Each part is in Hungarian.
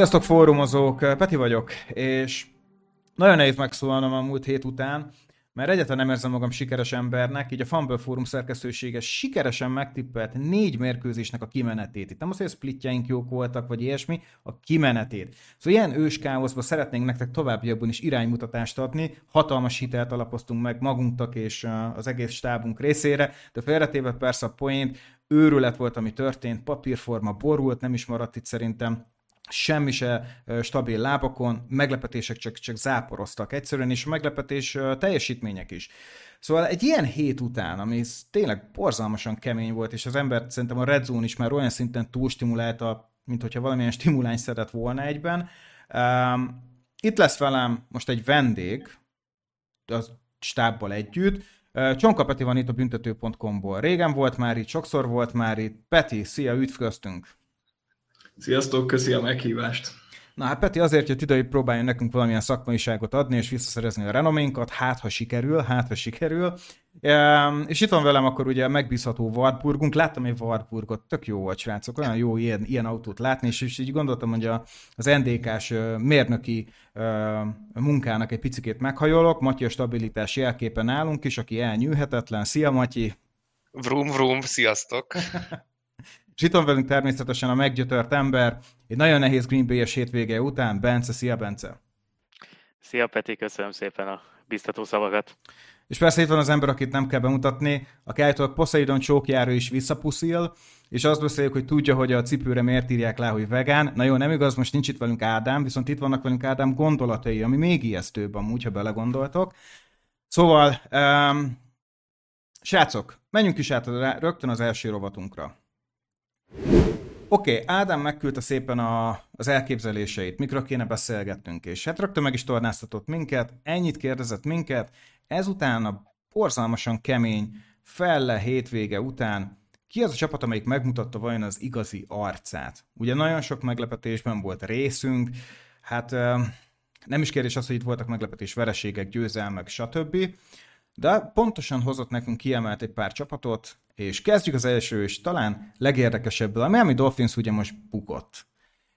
Sziasztok fórumozók, Peti vagyok, és nagyon nehéz megszólalnom a múlt hét után, mert egyáltalán nem érzem magam sikeres embernek, így a Fumble Fórum szerkesztősége sikeresen megtippelt négy mérkőzésnek a kimenetét. Itt nem az, hogy a splitjeink jók voltak, vagy ilyesmi, a kimenetét. Szóval ilyen őskáoszba szeretnénk nektek továbbiakban is iránymutatást adni, hatalmas hitelt alapoztunk meg magunknak és az egész stábunk részére, de félretéve persze a point, őrület volt, ami történt, papírforma borult, nem is maradt itt szerintem semmi se stabil lábakon, meglepetések csak, csak záporoztak egyszerűen, és a meglepetés teljesítmények is. Szóval egy ilyen hét után, ami tényleg borzalmasan kemény volt, és az ember szerintem a Red Zone is már olyan szinten túlstimulálta, mint hogyha valamilyen stimulány szedett volna egyben. Um, itt lesz velem most egy vendég, a stábbal együtt, Csonka Peti van itt a büntető.com-ból. Régen volt már itt, sokszor volt már itt. Peti, szia, üdv köztünk! Sziasztok, köszi a meghívást! Na hát Peti azért jött ide, hogy próbáljon nekünk valamilyen szakmaiságot adni, és visszaszerezni a renoménkat, hát ha sikerül, hát ha sikerül. És itt van velem akkor ugye a megbízható Wartburgunk. Láttam egy Wartburgot, tök jó volt, srácok, olyan jó ilyen, ilyen autót látni, és, és így gondoltam, hogy a, az NDK-s mérnöki munkának egy picikét meghajolok. Matyi a stabilitás jelképen állunk is, aki elnyűhetetlen. Szia, Matyi! Vrum, vrum, sziasztok! És itt van velünk természetesen a meggyötört ember, egy nagyon nehéz Green Bay-es hétvége után, Bence, szia Bence! Szia Peti, köszönöm szépen a biztató szavakat! És persze itt van az ember, akit nem kell bemutatni, aki állítólag Poseidon csókjára is visszapuszil, és azt beszéljük, hogy tudja, hogy a cipőre miért írják le, hogy vegán. Na jó, nem igaz, most nincs itt velünk Ádám, viszont itt vannak velünk Ádám gondolatai, ami még ijesztőbb amúgy, ha belegondoltok. Szóval, um, srácok, menjünk is át rögtön az első rovatunkra. Oké, okay, Ádám megküldte szépen a, az elképzeléseit, mikről kéne beszélgetnünk, és hát rögtön meg is tornáztatott minket, ennyit kérdezett minket, ezután a borzalmasan kemény felle hétvége után ki az a csapat, amelyik megmutatta vajon az igazi arcát? Ugye nagyon sok meglepetésben volt részünk, hát nem is kérdés az, hogy itt voltak meglepetés vereségek, győzelmek, stb. De pontosan hozott nekünk kiemelt egy pár csapatot, és kezdjük az első, és talán legérdekesebből. A Miami Dolphins ugye most bukott.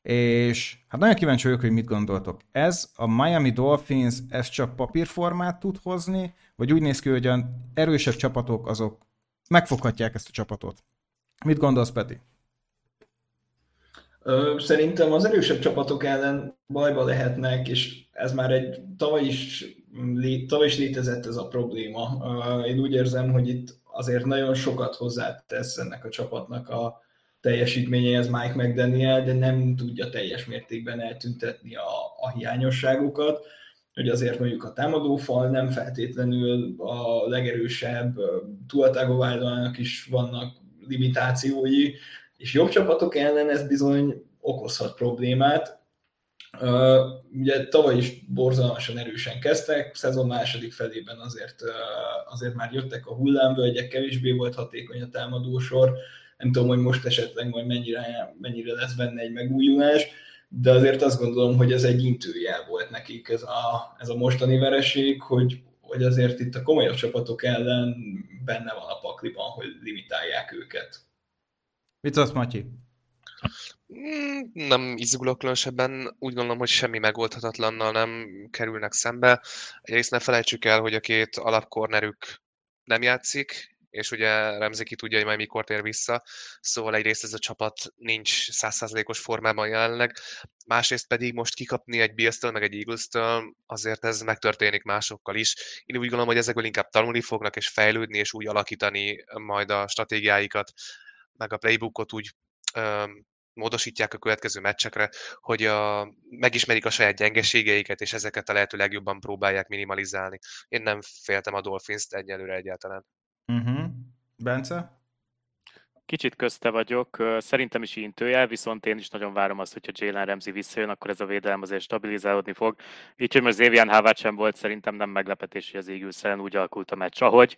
És hát nagyon kíváncsi vagyok, hogy mit gondoltok. Ez a Miami Dolphins, ez csak papírformát tud hozni, vagy úgy néz ki, hogy a erősebb csapatok azok megfoghatják ezt a csapatot? Mit gondolsz, Peti? Szerintem az erősebb csapatok ellen bajba lehetnek, és ez már egy tavaly is, tavaly is létezett ez a probléma. Én úgy érzem, hogy itt azért nagyon sokat hozzátesz ennek a csapatnak a teljesítményéhez Mike McDaniel, de nem tudja teljes mértékben eltüntetni a, a hiányosságokat, hogy azért mondjuk a támadófal nem feltétlenül a legerősebb, Tua is vannak limitációi, és jobb csapatok ellen ez bizony okozhat problémát, ugye tavaly is borzalmasan erősen kezdtek, szezon második felében azért, azért már jöttek a hullámvölgyek, kevésbé volt hatékony a támadósor, nem tudom, hogy most esetleg majd mennyire, mennyire lesz benne egy megújulás, de azért azt gondolom, hogy ez egy intőjel volt nekik ez a, ez a mostani vereség, hogy, hogy azért itt a komolyabb csapatok ellen benne van a pakliban, hogy limitálják őket. Mit az, Matyi? Mm, nem izgulok különösebben, úgy gondolom, hogy semmi megoldhatatlannal nem kerülnek szembe. Egyrészt ne felejtsük el, hogy a két alapkornerük nem játszik, és ugye Remzi ki tudja, hogy majd mikor tér vissza, szóval egyrészt ez a csapat nincs százszázalékos formában jelenleg, másrészt pedig most kikapni egy bills meg egy eagles azért ez megtörténik másokkal is. Én úgy gondolom, hogy ezekből inkább tanulni fognak, és fejlődni, és úgy alakítani majd a stratégiáikat, meg a playbookot úgy módosítják a következő meccsekre, hogy a, megismerik a saját gyengeségeiket, és ezeket a lehető legjobban próbálják minimalizálni. Én nem féltem a Dolphins-t egyelőre egyáltalán. Uh-huh. Bence? Kicsit közte vagyok, szerintem is intőjel, viszont én is nagyon várom azt, hogyha Jalen Ramsey visszajön, akkor ez a védelem azért stabilizálódni fog. Így, hogy most Xavier Howard sem volt, szerintem nem meglepetés, hogy az Eagles úgy alakult a meccs, ahogy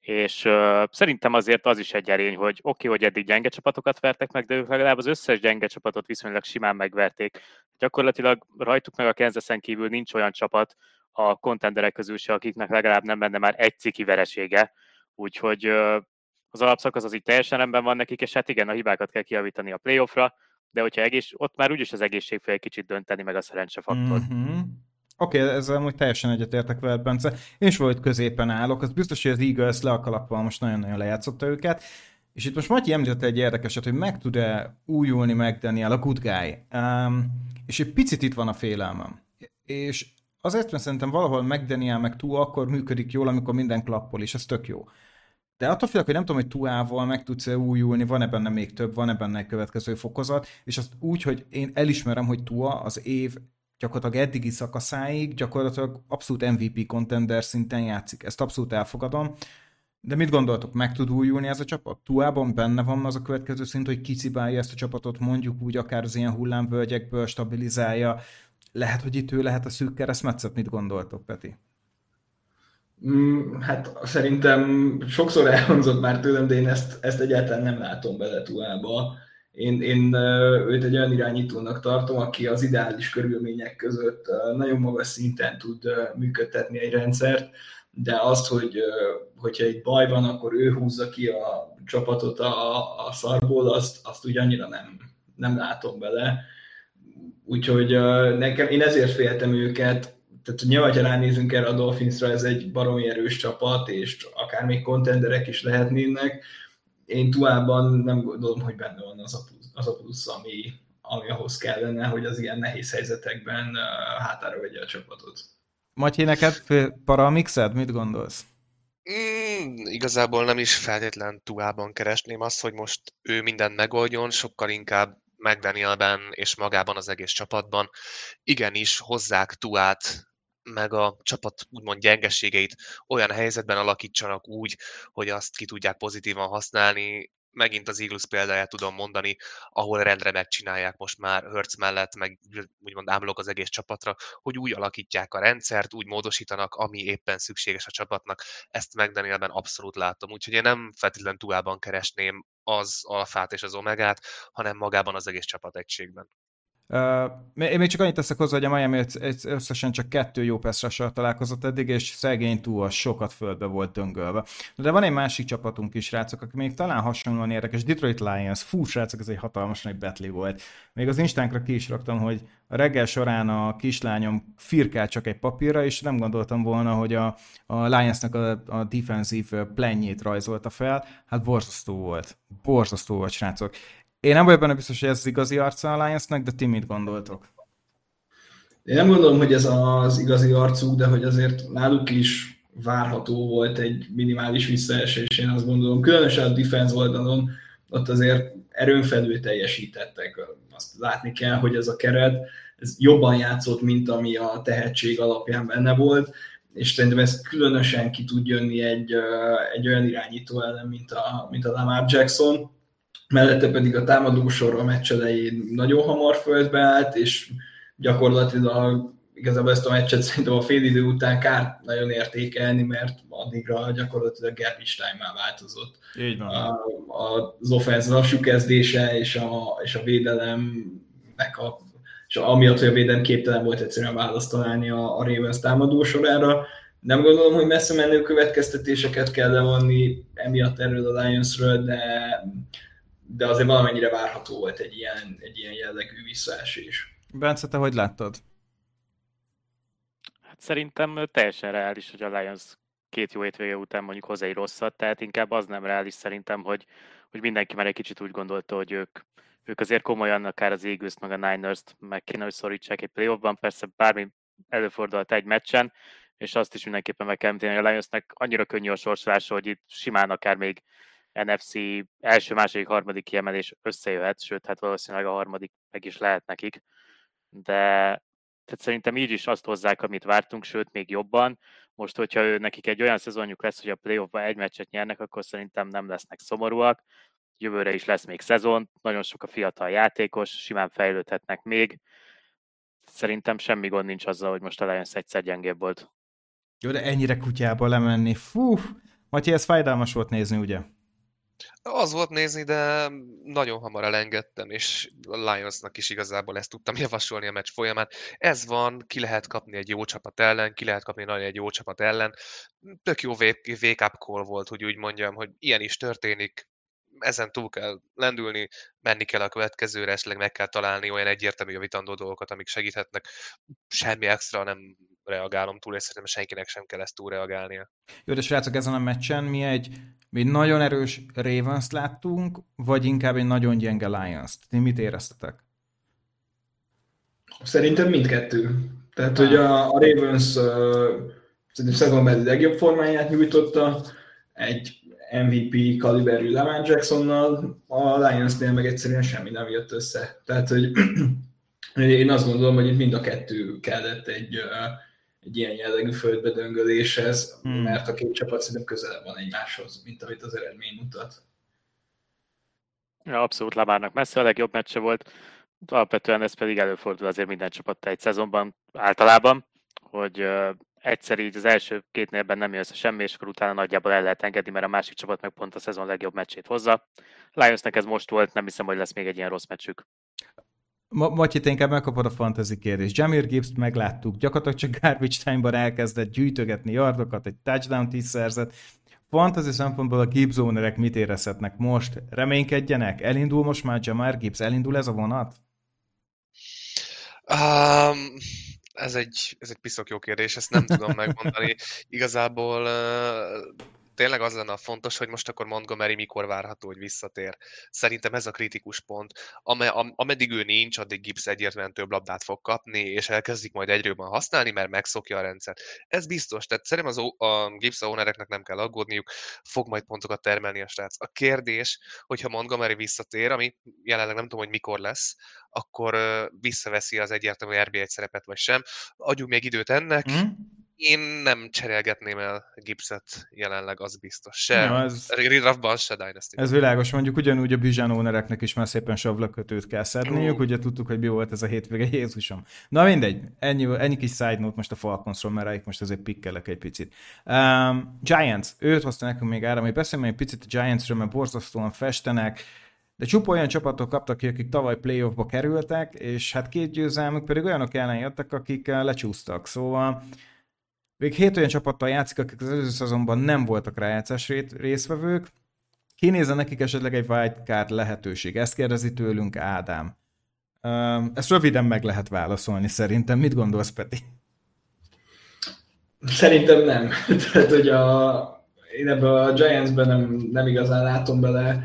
és uh, szerintem azért az is egy erény, hogy oké, okay, hogy eddig gyenge csapatokat vertek meg, de ők legalább az összes gyenge csapatot viszonylag simán megverték. Gyakorlatilag rajtuk meg a Kansasen kívül nincs olyan csapat a kontenderek közül se, akiknek legalább nem benne már egy ciki veresége, úgyhogy uh, az alapszakasz az így teljesen rendben van nekik, és hát igen, a hibákat kell kiavítani a playoffra, de hogyha egész, ott már úgyis az egészség egy kicsit dönteni, meg a szerencsefaktor. Mm-hmm. Oké, okay, ezzel amúgy teljesen egyetértek veled, Bence. Én is volt középen állok, az biztos, hogy az Eagles le a kalappal most nagyon-nagyon lejátszotta őket. És itt most Matyi említette egy érdekeset, hogy meg tud-e újulni meg Daniel, a good guy. Um, és egy picit itt van a félelmem. És azért, mert szerintem valahol McDaniel meg Tua akkor működik jól, amikor minden klappol, és ez tök jó. De attól félek, hogy nem tudom, hogy Tuával meg tudsz -e újulni, van-e benne még több, van-e benne egy következő fokozat, és azt úgy, hogy én elismerem, hogy Tua az év gyakorlatilag eddigi szakaszáig gyakorlatilag abszolút MVP contender szinten játszik. Ezt abszolút elfogadom. De mit gondoltok, meg tud újulni ez a csapat? Tuában benne van az a következő szint, hogy kicibálja ezt a csapatot, mondjuk úgy akár az ilyen hullámvölgyekből stabilizálja. Lehet, hogy itt ő lehet a szűk keresztmetszet, mit gondoltok, Peti? Mm, hát szerintem sokszor elhangzott már tőlem, de én ezt, ezt egyáltalán nem látom bele Tuába. Én, én őt egy olyan irányítónak tartom, aki az ideális körülmények között nagyon magas szinten tud működtetni egy rendszert, de azt, hogy hogyha egy baj van, akkor ő húzza ki a csapatot a, a szarból, azt, azt úgy annyira nem, nem látom bele. Úgyhogy nekem, én ezért féltem őket, tehát nyilván, ha ránézünk erre a Dolphinsra, ez egy baromi erős csapat, és akár még kontenderek is lehetnének. Én Tuában nem gondolom, hogy benne van az a plusz, az a plusz ami, ami ahhoz kellene, hogy az ilyen nehéz helyzetekben uh, hátára vegye a csapatot. Matyi, neked para a mixed? Mit gondolsz? Mm, igazából nem is feltétlen Tuában keresném azt, hogy most ő mindent megoldjon, sokkal inkább McDanielben és magában az egész csapatban igenis hozzák Tuát meg a csapat úgymond gyengeségeit olyan helyzetben alakítsanak úgy, hogy azt ki tudják pozitívan használni, megint az Eagles példáját tudom mondani, ahol rendre megcsinálják most már Hertz mellett, meg úgymond ámlok az egész csapatra, hogy úgy alakítják a rendszert, úgy módosítanak, ami éppen szükséges a csapatnak. Ezt McDanielben abszolút látom. Úgyhogy én nem feltétlenül túlában keresném az alfát és az omegát, hanem magában az egész csapategységben. Uh, én még csak annyit teszek hozzá, hogy a Miami összesen csak kettő jó pass találkozott eddig, és szegény túl sokat földbe volt döngölve. De van egy másik csapatunk is, srácok, aki még talán hasonlóan érdekes, Detroit Lions. Fú, srácok, ez egy hatalmas nagy betli volt. Még az Instánkra ki is raktam, hogy a reggel során a kislányom firkált csak egy papírra, és nem gondoltam volna, hogy a, a Lionsnak a, a defensív plenjét rajzolta fel. Hát borzasztó volt. Borzasztó volt, srácok. Én nem vagyok benne biztos, hogy ez az igazi arca a Lionsnek, de ti mit gondoltok? Én nem gondolom, hogy ez az igazi arcuk, de hogy azért náluk is várható volt egy minimális visszaesés, én azt gondolom. Különösen a defense oldalon ott azért erőn felül teljesítettek. Azt látni kell, hogy ez a keret ez jobban játszott, mint ami a tehetség alapján benne volt, és szerintem ez különösen ki tud jönni egy, egy olyan irányító ellen, mint a, mint a Lamar Jackson, mellette pedig a támadósor a meccs elején nagyon hamar földbe állt, és gyakorlatilag igazából ezt a meccset szerintem a fél idő után kár nagyon értékelni, mert addigra gyakorlatilag garbage time változott. Így van. A, az offense lassú kezdése és a, és a védelemnek a és amiatt, hogy a védelem képtelen volt egyszerűen választ találni a, a Ravens támadósorára. Nem gondolom, hogy messze menő következtetéseket kell levonni emiatt erről a Lionsről, de de azért valamennyire várható volt egy ilyen, egy ilyen jellegű visszaesés. Bence, te hogy láttad? Hát szerintem teljesen reális, hogy a Lions két jó hétvége után mondjuk hozzá egy rosszat, tehát inkább az nem reális szerintem, hogy, hogy mindenki már egy kicsit úgy gondolta, hogy ők, ők azért komolyan akár az eagles meg a Niners-t meg kéne, hogy szorítsák egy playoffban, persze bármi előfordult egy meccsen, és azt is mindenképpen meg kell említeni, hogy a Lionsnek annyira könnyű a sorsolása, hogy itt simán akár még NFC első, második, harmadik kiemelés összejöhet, sőt, hát valószínűleg a harmadik meg is lehet nekik, de tehát szerintem így is azt hozzák, amit vártunk, sőt, még jobban. Most, hogyha ő, nekik egy olyan szezonjuk lesz, hogy a playoffban egy meccset nyernek, akkor szerintem nem lesznek szomorúak. Jövőre is lesz még szezon, nagyon sok a fiatal játékos, simán fejlődhetnek még. Szerintem semmi gond nincs azzal, hogy most a Lions egyszer gyengébb volt. Jó, de ennyire kutyába lemenni, fú! Matyi, ez fájdalmas volt nézni, ugye? Az volt nézni, de nagyon hamar elengedtem, és a Lionsnak is igazából ezt tudtam javasolni a meccs folyamán. Ez van, ki lehet kapni egy jó csapat ellen, ki lehet kapni nagyon egy jó csapat ellen. Tök jó wake-up call volt, hogy úgy mondjam, hogy ilyen is történik, ezen túl kell lendülni, menni kell a következőre, esetleg meg kell találni olyan egyértelmű javítandó dolgokat, amik segíthetnek. Semmi extra nem reagálom túl, és szerintem senkinek sem kell ezt túl reagálnia. Jó, de srácok, ezen a meccsen mi egy, mi nagyon erős ravens láttunk, vagy inkább egy nagyon gyenge Lions-t? Ti mit éreztetek? Szerintem mindkettő. Tehát, hogy a, a Ravens uh, szerintem szezon belül legjobb formáját nyújtotta, egy MVP kaliberű Lamar Jacksonnal, a Lionsnél meg egyszerűen semmi nem jött össze. Tehát, hogy én azt gondolom, hogy itt mind a kettő kellett egy, egy ilyen jellegű földbedöngöléshez, hmm. mert a két csapat szerintem közelebb van egymáshoz, mint amit az eredmény mutat. Ja, abszolút Lamárnak messze a legjobb meccse volt. Alapvetően ez pedig előfordul azért minden csapat egy szezonban általában, hogy egyszer így az első két nélben nem jössz semmi, és akkor utána nagyjából el lehet engedni, mert a másik csapat meg pont a szezon legjobb meccsét hozza. Lionsnek ez most volt, nem hiszem, hogy lesz még egy ilyen rossz meccsük. Ma- Matyi, te inkább megkapod a fantasy kérdést. Jamir Gibbs-t megláttuk, gyakorlatilag csak garbage time-ban elkezdett gyűjtögetni yardokat, egy touchdown is szerzett. Fantasy szempontból a Gibbs ownerek mit érezhetnek most? Reménykedjenek? Elindul most már Jamir Gibbs? Elindul ez a vonat? Um, ez egy, ez egy piszok jó kérdés, ezt nem tudom megmondani. Igazából tényleg az lenne a fontos, hogy most akkor Montgomery mikor várható, hogy visszatér. Szerintem ez a kritikus pont. Am- ameddig ő nincs, addig Gibbs egyértelműen több labdát fog kapni, és elkezdik majd egyre jobban használni, mert megszokja a rendszert. Ez biztos, tehát szerintem az a Gibbs ownereknek nem kell aggódniuk, fog majd pontokat termelni a srác. A kérdés, hogyha Montgomery visszatér, ami jelenleg nem tudom, hogy mikor lesz, akkor visszaveszi az egyértelmű RB1 szerepet, vagy sem. Adjunk még időt ennek, mm én nem cserélgetném el Gipset jelenleg, az biztos. Se ja, ez, Redraftban, se Dynasty. Ez világos, mondjuk ugyanúgy a Bizsán ownereknek is már szépen savlakötőt kell szedniük, uh. ugye tudtuk, hogy mi volt ez a hétvége, Jézusom. Na mindegy, ennyi, ennyi kis side note most a Falconsról, mert rájuk most azért pikkelek egy picit. Um, Giants, őt hozta nekünk még ára, hogy beszélünk egy picit a Giantsről, mert borzasztóan festenek, de csupa olyan csapatok kaptak ki, akik tavaly playoffba kerültek, és hát két győzelmük pedig olyanok ellen jöttek, akik lecsúsztak. Szóval még hét olyan csapattal játszik, akik az előző szezonban nem voltak rájátszás résztvevők. Kinézze nekik esetleg egy wildcard lehetőség? Ezt kérdezi tőlünk Ádám. Ezt röviden meg lehet válaszolni szerintem. Mit gondolsz, Peti? Szerintem nem. Tehát, hogy a, én ebben a Giants-ben nem, nem igazán látom bele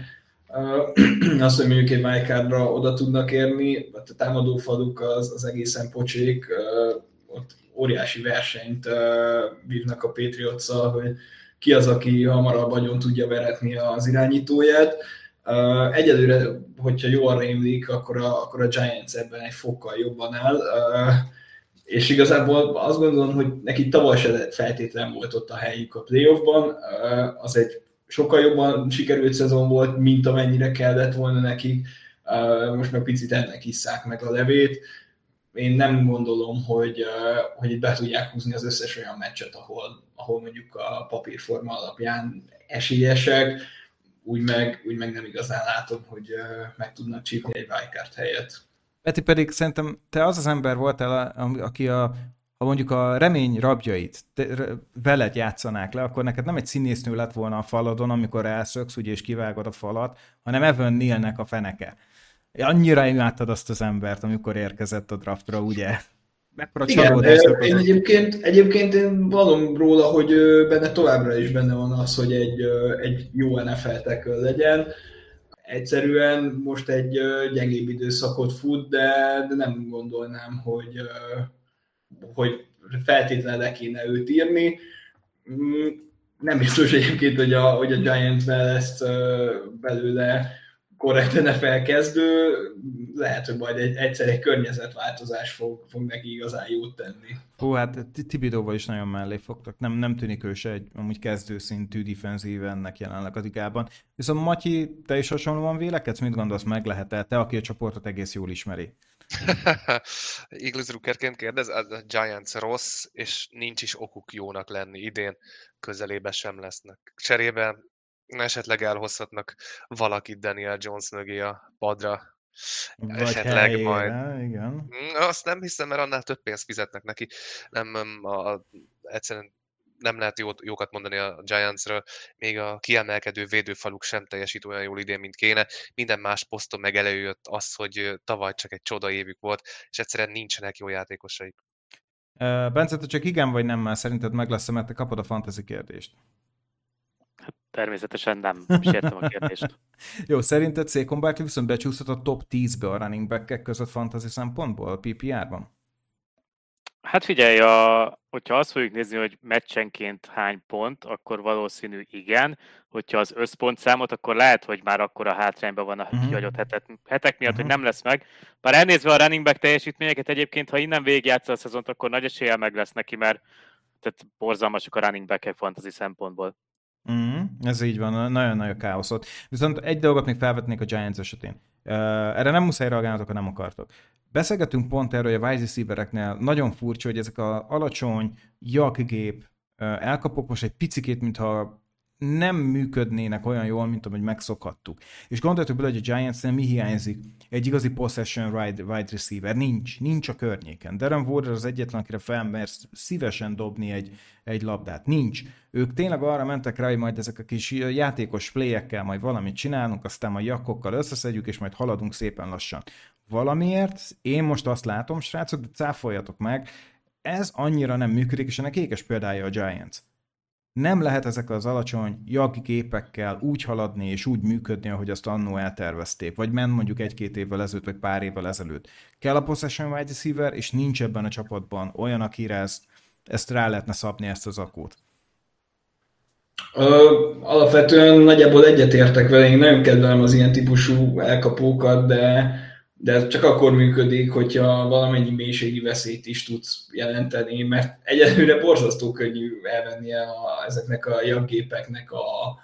azt, hogy mondjuk egy wildcardra oda tudnak érni, a támadó faluk az, az egészen pocsék, óriási versenyt vívnak a patriots hogy ki az, aki hamarabb agyon tudja veretni az irányítóját. Egyelőre, hogyha jól rémlik, akkor a, akkor a Giants ebben egy fokkal jobban áll, és igazából azt gondolom, hogy neki tavaly se feltétlen volt ott a helyük a playoffban, az egy sokkal jobban sikerült szezon volt, mint amennyire kellett volna nekik, most meg picit ennek isszák meg a levét, én nem gondolom, hogy, hogy itt be tudják húzni az összes olyan meccset, ahol, ahol mondjuk a papírforma alapján esélyesek, úgy meg, úgy meg nem igazán látom, hogy meg tudnak csípni egy wildcard helyet. Peti pedig szerintem te az az ember voltál, aki a, ha mondjuk a remény rabjait te, veled játszanák le, akkor neked nem egy színésznő lett volna a faladon, amikor elszöksz ugye, és kivágod a falat, hanem Evan Neilnek a feneke. Annyira imádtad azt az embert, amikor érkezett a draftra, ugye? Mekkora Igen, én egyébként, egyébként én valom róla, hogy benne továbbra is benne van az, hogy egy, egy jó NFL tackle legyen. Egyszerűen most egy gyengébb időszakot fut, de, de nem gondolnám, hogy, hogy feltétlenül le kéne őt írni. Mm, nem biztos egyébként, hogy a, hogy a Giants-ben lesz belőle korrekt NFL kezdő, lehet, hogy majd egy, egyszer egy környezetváltozás fog, fog neki igazán jót tenni. Hú, hát Tibidóval is nagyon mellé fogtak. Nem, nem tűnik ő se egy amúgy kezdőszintű defenzív ennek jelenleg a ligában. Viszont Matyi, te is hasonlóan vélekedsz? Mit gondolsz, meg lehet -e? Te, aki a csoportot egész jól ismeri. Eagles Ruckerként kérdez, a Giants rossz, és nincs is okuk jónak lenni idén, közelébe sem lesznek. Cserébe esetleg elhozhatnak valakit Daniel Jones mögé a padra, vagy esetleg helyére, majd. Igen. Mm, azt nem hiszem, mert annál több pénzt fizetnek neki. Nem, a, a, egyszerűen nem lehet jó, jókat mondani a Giantsről, még a kiemelkedő védőfaluk sem teljesít olyan jól idén, mint kéne. Minden más poszton meg előjött az, hogy tavaly csak egy csoda évük volt, és egyszerűen nincsenek jó játékosaik. Bence, te csak igen vagy nem már szerinted meg lesz, mert te kapod a fantasy kérdést. Hát természetesen nem, is értem a kérdést. Jó, szerinted Székon Barkley viszont becsúszott a top 10-be a running back között fantasy szempontból a PPR-ban? Hát figyelj, a, hogyha azt fogjuk nézni, hogy meccsenként hány pont, akkor valószínű igen. Hogyha az összpontszámot, akkor lehet, hogy már akkor a hátrányban van a uh-huh. kihagyott hetek, hetek miatt, uh-huh. hogy nem lesz meg. Bár elnézve a running back teljesítményeket egyébként, ha innen végigjátsza a szezont, akkor nagy eséllyel meg lesz neki, mert tehát borzalmasak a running back fantasy szempontból. Mm, ez így van, nagyon-nagyon káoszot. Viszont egy dolgot még felvetnék a Giants esetén. Erre nem muszáj reagálnotok, ha nem akartok. Beszélgetünk pont erről, hogy a wide receivereknél nagyon furcsa, hogy ezek a alacsony jakgép elkapok most egy picikét, mintha nem működnének olyan jól, mint ahogy megszokhattuk. És gondoltuk bele, hogy a giants mi hiányzik? Egy igazi possession wide, wide receiver. Nincs. Nincs a környéken. Darren Waller az egyetlen, akire felmersz szívesen dobni egy, egy labdát. Nincs. Ők tényleg arra mentek rá, hogy majd ezek a kis játékos playekkel majd valamit csinálunk, aztán majd jakokkal összeszedjük, és majd haladunk szépen lassan. Valamiért én most azt látom, srácok, de cáfoljatok meg, ez annyira nem működik, és ennek ékes példája a Giants nem lehet ezek az alacsony gépekkel úgy haladni és úgy működni, ahogy azt annó eltervezték, vagy ment mondjuk egy-két évvel ezelőtt, vagy pár évvel ezelőtt. Kell a possession wide receiver, és nincs ebben a csapatban olyan, akire ezt, ezt rá lehetne szabni ezt az akót. Ö, alapvetően nagyjából egyetértek vele, én nagyon kedvelem az ilyen típusú elkapókat, de de ez csak akkor működik, hogyha valamennyi mélységi veszélyt is tudsz jelenteni, mert egyelőre borzasztó könnyű elvenni a, ezeknek a jaggépeknek a,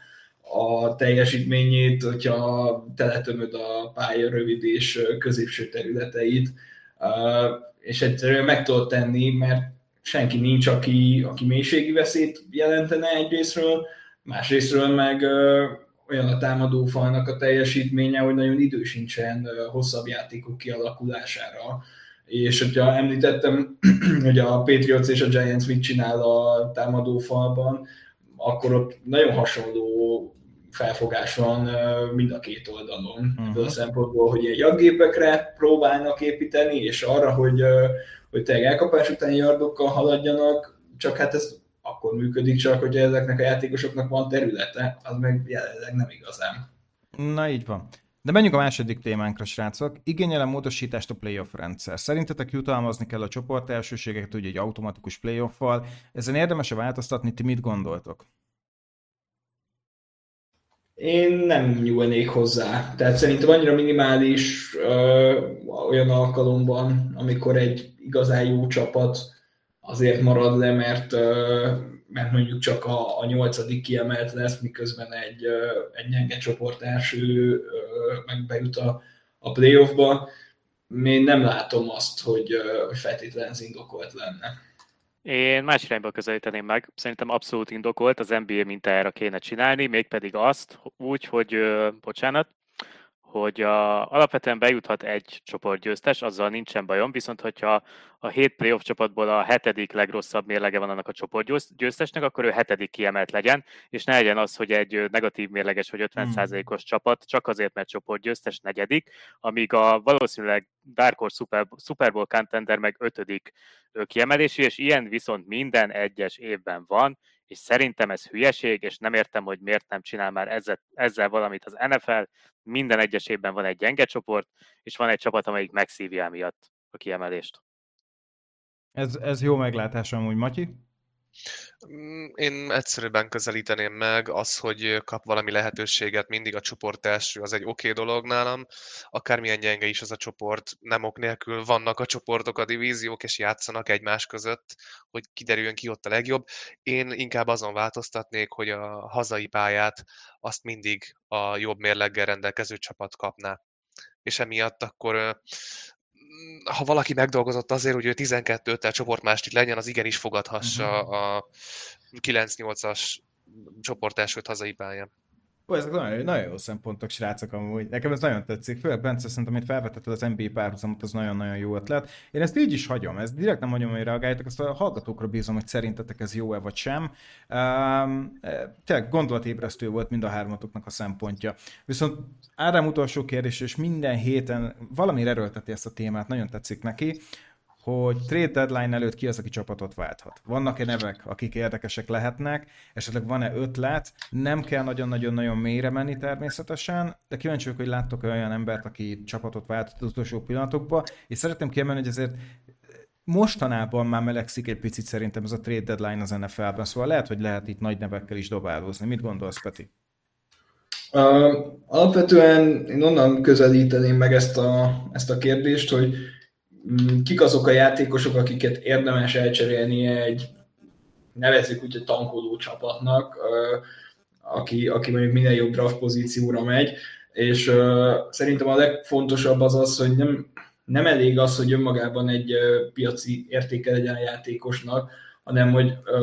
a teljesítményét, hogyha teletömöd a pálya rövid és középső területeit, és egyszerűen meg tudod tenni, mert senki nincs, aki, aki mélységi veszélyt jelentene egyrésztről, másrésztről meg olyan a támadó falnak a teljesítménye, hogy nagyon idő sincsen hosszabb játékok kialakulására. És hogyha említettem, hogy a Patriots és a Giants mit csinál a támadó falban, akkor ott nagyon hasonló felfogás van mind a két oldalon. Uh-huh. A szempontból, hogy egy jaggépekre próbálnak építeni, és arra, hogy, hogy te elkapás után yardokkal haladjanak, csak hát ez akkor működik csak, hogy ezeknek a játékosoknak van területe, az meg jelenleg nem igazán. Na így van. De menjünk a második témánkra, srácok. Igényelem módosítást a playoff rendszer. Szerintetek jutalmazni kell a csoport elsőségeket, ugye egy automatikus playoff-val. Ezen érdemes-e változtatni, ti mit gondoltok? Én nem nyúlnék hozzá. Tehát szerintem annyira minimális ö, olyan alkalomban, amikor egy igazán jó csapat azért marad le, mert, mert mondjuk csak a, a nyolcadik kiemelt lesz, miközben egy, egy gyenge csoport első meg bejut a, a playoffba. Én nem látom azt, hogy, hogy feltétlenül indokolt lenne. Én más irányba közelíteném meg. Szerintem abszolút indokolt, az NBA mintájára kéne csinálni, mégpedig azt úgy, hogy, bocsánat, hogy a, alapvetően bejuthat egy csoportgyőztes, azzal nincsen bajom, viszont hogyha a hét playoff csapatból a hetedik legrosszabb mérlege van annak a csoportgyőztesnek, akkor ő hetedik kiemelt legyen, és ne legyen az, hogy egy negatív mérleges vagy 50%-os hmm. csapat csak azért, mert csoportgyőztes negyedik, amíg a valószínűleg Dark Horse Super, Super Bowl contender meg ötödik kiemelési, és ilyen viszont minden egyes évben van, és szerintem ez hülyeség, és nem értem, hogy miért nem csinál már ezzel, ezzel valamit az NFL. Minden egyes évben van egy gyenge csoport, és van egy csapat, amelyik megszívja miatt a kiemelést. Ez, ez jó meglátás amúgy, Matyi? Mm, én egyszerűbben közelíteném meg az, hogy kap valami lehetőséget mindig a csoport első, az egy oké okay dolog nálam. Akármilyen gyenge is az a csoport, nem ok nélkül vannak a csoportok, a divíziók, és játszanak egymás között, hogy kiderüljön ki ott a legjobb. Én inkább azon változtatnék, hogy a hazai pályát azt mindig a jobb mérleggel rendelkező csapat kapná. És emiatt akkor ha valaki megdolgozott azért, hogy ő 12-tel csoportmásodik legyen, az igenis fogadhassa uh-huh. a 9-8-as csoport elsőt hazai pályán. Ó, ezek nagyon, nagyon jó szempontok, srácok, amúgy. Nekem ez nagyon tetszik. Főleg Bence, szerintem, amit felvetetted az NBA párhuzamot, az nagyon-nagyon jó ötlet. Én ezt így is hagyom, ezt direkt nem hagyom, hogy reagáljátok, azt a hallgatókra bízom, hogy szerintetek ez jó-e vagy sem. Um, tényleg gondolatébresztő volt mind a hármatoknak a szempontja. Viszont Ádám utolsó kérdés, és minden héten valami erőlteti ezt a témát, nagyon tetszik neki hogy trade deadline előtt ki az, aki csapatot válthat. Vannak-e nevek, akik érdekesek lehetnek, esetleg van-e ötlet, nem kell nagyon-nagyon-nagyon mélyre menni természetesen, de kíváncsi vagyok, hogy láttok olyan embert, aki csapatot váltott az utolsó pillanatokban, és szeretném kiemelni, hogy ezért mostanában már melegszik egy picit szerintem ez a trade deadline az NFL-ben, szóval lehet, hogy lehet itt nagy nevekkel is dobálózni. Mit gondolsz, Peti? Uh, alapvetően én onnan közelíteném meg ezt a, ezt a kérdést, hogy kik azok a játékosok, akiket érdemes elcserélni egy, nevezzük úgy, egy tankoló csapatnak, aki, aki mondjuk minél jobb draft pozícióra megy, és szerintem a legfontosabb az az, hogy nem, nem elég az, hogy önmagában egy piaci értéke legyen a játékosnak, hanem hogy ö,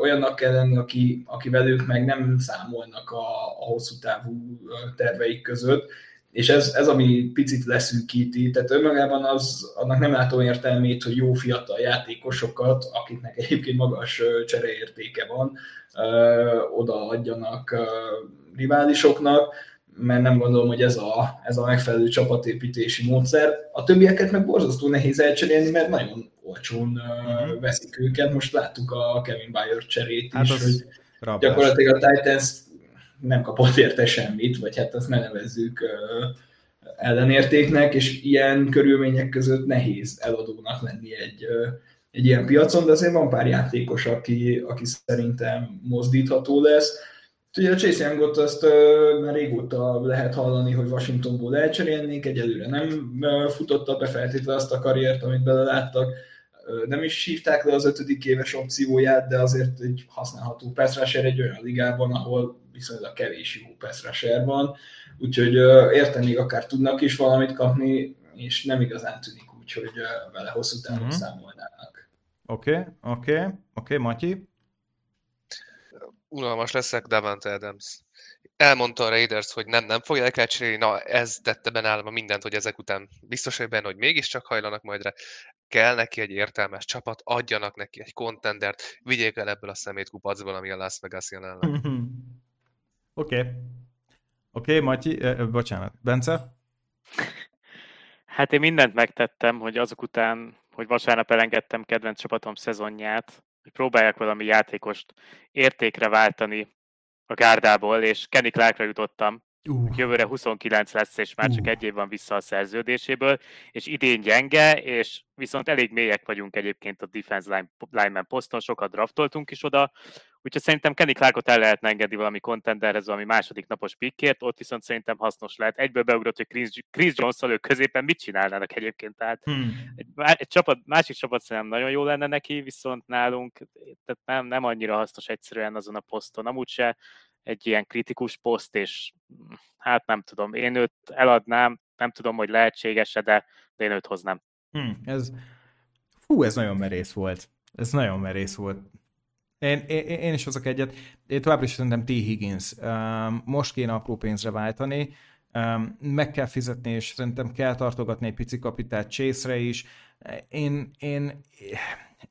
olyannak kell lenni, aki, aki velük meg nem számolnak a, a hosszú távú terveik között, és ez, ez ami picit leszűkíti, tehát önmagában az, annak nem látom értelmét, hogy jó fiatal játékosokat, akiknek egyébként magas csereértéke van, odaadjanak riválisoknak, mert nem gondolom, hogy ez a, ez a megfelelő csapatépítési módszer. A többieket meg borzasztó nehéz elcserélni, mert nagyon olcsón uh-huh. veszik őket. Most láttuk a Kevin Bayer cserét hát is, hogy rablás. gyakorlatilag a Titans nem kapott érte semmit, vagy hát azt ne nevezzük ellenértéknek, és ilyen körülmények között nehéz eladónak lenni egy, egy ilyen piacon, de azért van pár játékos, aki, aki szerintem mozdítható lesz. Ugye a Chase Youngot azt már régóta lehet hallani, hogy Washingtonból elcserélnék, egyelőre nem futotta be feltétlenül azt a karriert, amit beleláttak, nem is hívták le az ötödik éves opcióját, de azért egy használható pass egy olyan ligában, ahol viszonylag kevés jó pass rusher van, úgyhogy érteni akár tudnak is valamit kapni, és nem igazán tűnik úgy, hogy vele hosszú távon uh-huh. számolnának. Oké, okay, oké, okay, oké, okay, Matyi? Unalmas leszek, Davante Adams. Elmondta a Raiders, hogy nem, nem fogják elcserélni, na ez tette benne állam mindent, hogy ezek után biztos hogy benne, hogy mégiscsak hajlanak majd rá. Kell neki egy értelmes csapat, adjanak neki egy kontendert, vigyék el ebből a szemét kupacból, ami a Las Vegas jelenleg. Oké. Okay. Oké, okay, Matyi, eh, bocsánat. Bence? Hát én mindent megtettem, hogy azok után, hogy vasárnap elengedtem kedvenc csapatom szezonját, hogy próbálják valami játékost értékre váltani a gárdából, és Kenny Clarkra jutottam, Uh. Jövőre 29 lesz, és már uh. csak egy év van vissza a szerződéséből, és idén gyenge, és viszont elég mélyek vagyunk egyébként a defense line, lineman poszton, sokat draftoltunk is oda, úgyhogy szerintem Kenny Clarkot el lehetne engedni valami contenderhez, valami második napos pickért, ott viszont szerintem hasznos lehet. Egyből beugrott, hogy Chris, Chris jones ők középen mit csinálnának egyébként, tehát hmm. egy, egy csapat, másik csapat szerintem nagyon jó lenne neki, viszont nálunk tehát nem, nem annyira hasznos egyszerűen azon a poszton, amúgy se egy ilyen kritikus poszt, és hát nem tudom, én őt eladnám, nem tudom, hogy lehetséges-e, de, de én őt hoznám. Hmm, ez, fú, ez nagyon merész volt. Ez nagyon merész volt. Én, én, én is hozok egyet. Én továbbra is szerintem T. Higgins. Most kéne apró pénzre váltani. Meg kell fizetni, és szerintem kell tartogatni egy pici kapitát Chase-re is. Én, én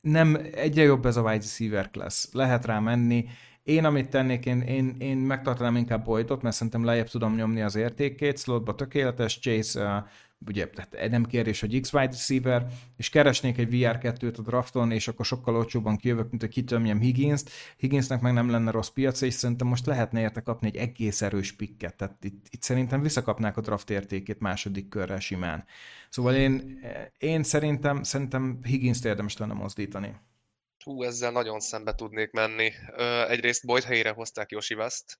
nem, egyre jobb ez a wide receiver class. Lehet rá menni. Én, amit tennék, én, én, én megtartanám inkább Boydot, mert szerintem lejjebb tudom nyomni az értékét, slotba tökéletes, Chase ugye tehát nem kérdés, hogy X wide receiver, és keresnék egy VR2-t a drafton, és akkor sokkal olcsóbban kijövök, mint hogy kitömjem Higgins-t. Higginsnek meg nem lenne rossz piac, és szerintem most lehetne érte kapni egy egész erős pikket, tehát itt, itt szerintem visszakapnák a draft értékét második körrel simán. Szóval én, én szerintem, szerintem Higgins-t érdemes lenne mozdítani. Hú, ezzel nagyon szembe tudnék menni. Ö, egyrészt Boyd helyére hozták Yoshi West.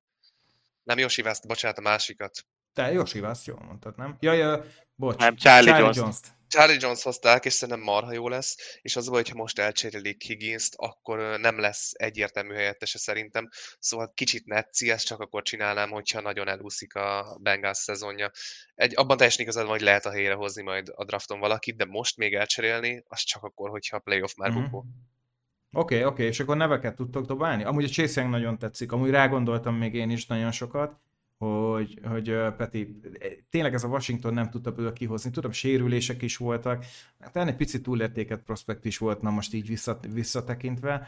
Nem Yoshi West, bocsánat, a másikat. Te Yoshi West, jól mondtad, nem? Jaj, bocs. Nem, Charlie, Charlie Jones. Jones-t. Charlie Jones hozták, és szerintem marha jó lesz, és az hogy hogyha most elcserélik higgins akkor nem lesz egyértelmű helyettese szerintem, szóval kicsit netci, ezt csak akkor csinálnám, hogyha nagyon elúszik a Bengals szezonja. Egy, abban teljesen igazad hogy lehet a helyre hozni majd a drafton valakit, de most még elcserélni, az csak akkor, hogyha a playoff már mm-hmm. bukó. Oké, okay, oké, okay, és akkor neveket tudtok dobálni? Amúgy a Chase Young nagyon tetszik, amúgy rágondoltam még én is nagyon sokat. Hogy, hogy Peti, tényleg ez a Washington nem tudta belőle kihozni. Tudom, sérülések is voltak, hát egy picit túlértéket prospekt is volt, na most így visszat, visszatekintve.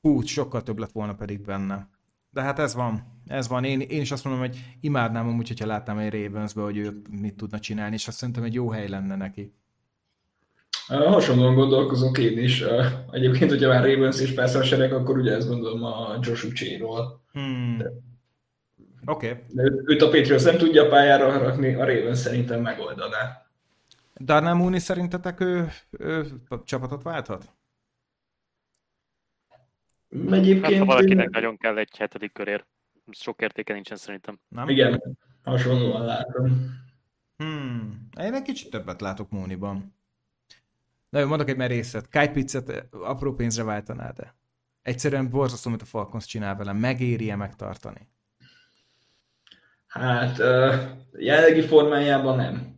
Hú, sokkal több lett volna pedig benne. De hát ez van, ez van. Én, én is azt mondom, hogy imádnám amúgy, hogyha látnám egy ravens hogy ő mit tudna csinálni, és azt szerintem egy jó hely lenne neki. Hasonlóan gondolkozok én is. Egyébként, hogyha már Ravens és persze a sereg, akkor ugye ezt gondolom a Josh Ucséról. Hmm. Oké. Okay. De őt a Patriots nem tudja pályára rakni, a Ravens szerintem megoldaná. Darnell Mooney szerintetek ő, ő csapatot válthat? Egyébként... Hát, ha valakinek nagyon kell egy hetedik körér, sok értéke nincsen szerintem. Nem? Igen, hasonlóan látom. Hmm. Én egy kicsit többet látok Móniban. Na jó, mondok egy merészet. Kai Pizzet apró pénzre váltanád de Egyszerűen borzasztó, amit a Falcons csinál vele. Megéri-e megtartani? Hát, jelenlegi formájában nem.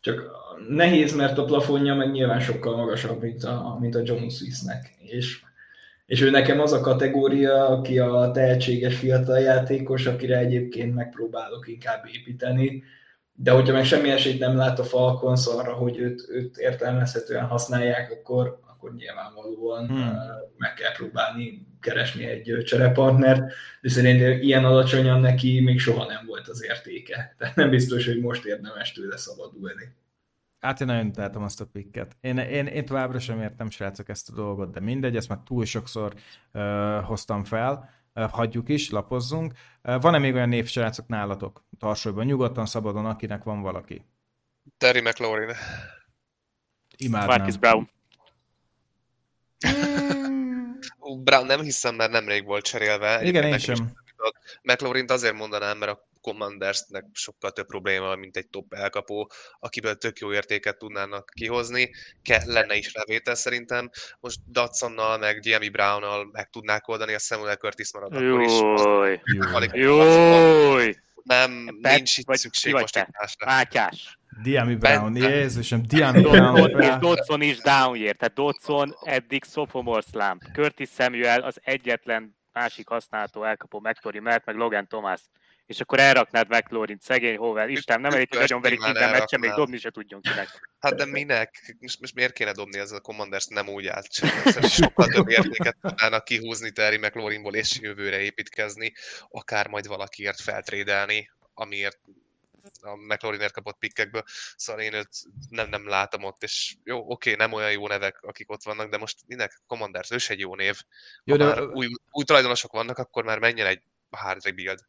Csak nehéz, mert a plafonja meg nyilván sokkal magasabb, mint a, mint a John Swissnek. És, és ő nekem az a kategória, aki a tehetséges fiatal játékos, akire egyébként megpróbálok inkább építeni, de hogyha meg semmi esélyt nem lát a Falcons arra, hogy őt, őt értelmezhetően használják, akkor, akkor nyilvánvalóan hmm. meg kell próbálni keresni egy cserepartnert, de szerintem ilyen alacsonyan neki még soha nem volt az értéke. Tehát nem biztos, hogy most érdemes tőle szabadulni. Hát én nagyon utáltam azt a pikket. Én, én, én továbbra sem értem, srácok, ezt a dolgot, de mindegy, ezt már túl sokszor uh, hoztam fel hagyjuk is, lapozzunk. Van-e még olyan név, srácok, nálatok? Tarsolyban, nyugodtan, szabadon, akinek van valaki. Terry McLaurin. Imádnám. Marcus Brown. Brown nem hiszem, mert nemrég volt cserélve. Igen, én sem. McLaurin azért mondanám, mert a Commandersnek sokkal több probléma, mint egy top elkapó, akiből tök jó értéket tudnának kihozni. Ke, lenne is rávétel szerintem. Most Datsonnal, meg Jamie Brownnal meg tudnák oldani, a Samuel Curtis marad akkor is. Jój! Nem, nincs itt szükség most egy másra. Mátyás. Diami Brown, Jézusom, Diami Brown. és Dodson is down year, tehát Dodson eddig sophomore slump. Curtis Samuel az egyetlen másik használható elkapó McTory mert meg Logan Thomas és akkor elraknád McLaurin, szegény Hovel, Isten, nem elég, hogy nagyon verik minden meccsen, még dobni se tudjon kinek. Hát de minek? Most, most miért kéne dobni ez a Commanders nem úgy állt Sokkal több értéket tudnának kihúzni Terry McLaurinból és jövőre építkezni, akár majd valakiért feltrédelni, amiért a McLaurinért kapott pikkekből, szóval én őt nem, nem látom ott, és jó, oké, nem olyan jó nevek, akik ott vannak, de most minek Commanders, ő egy jó név. Jó, ha de... már új, új tulajdonosok vannak, akkor már menjen egy hard rebuild.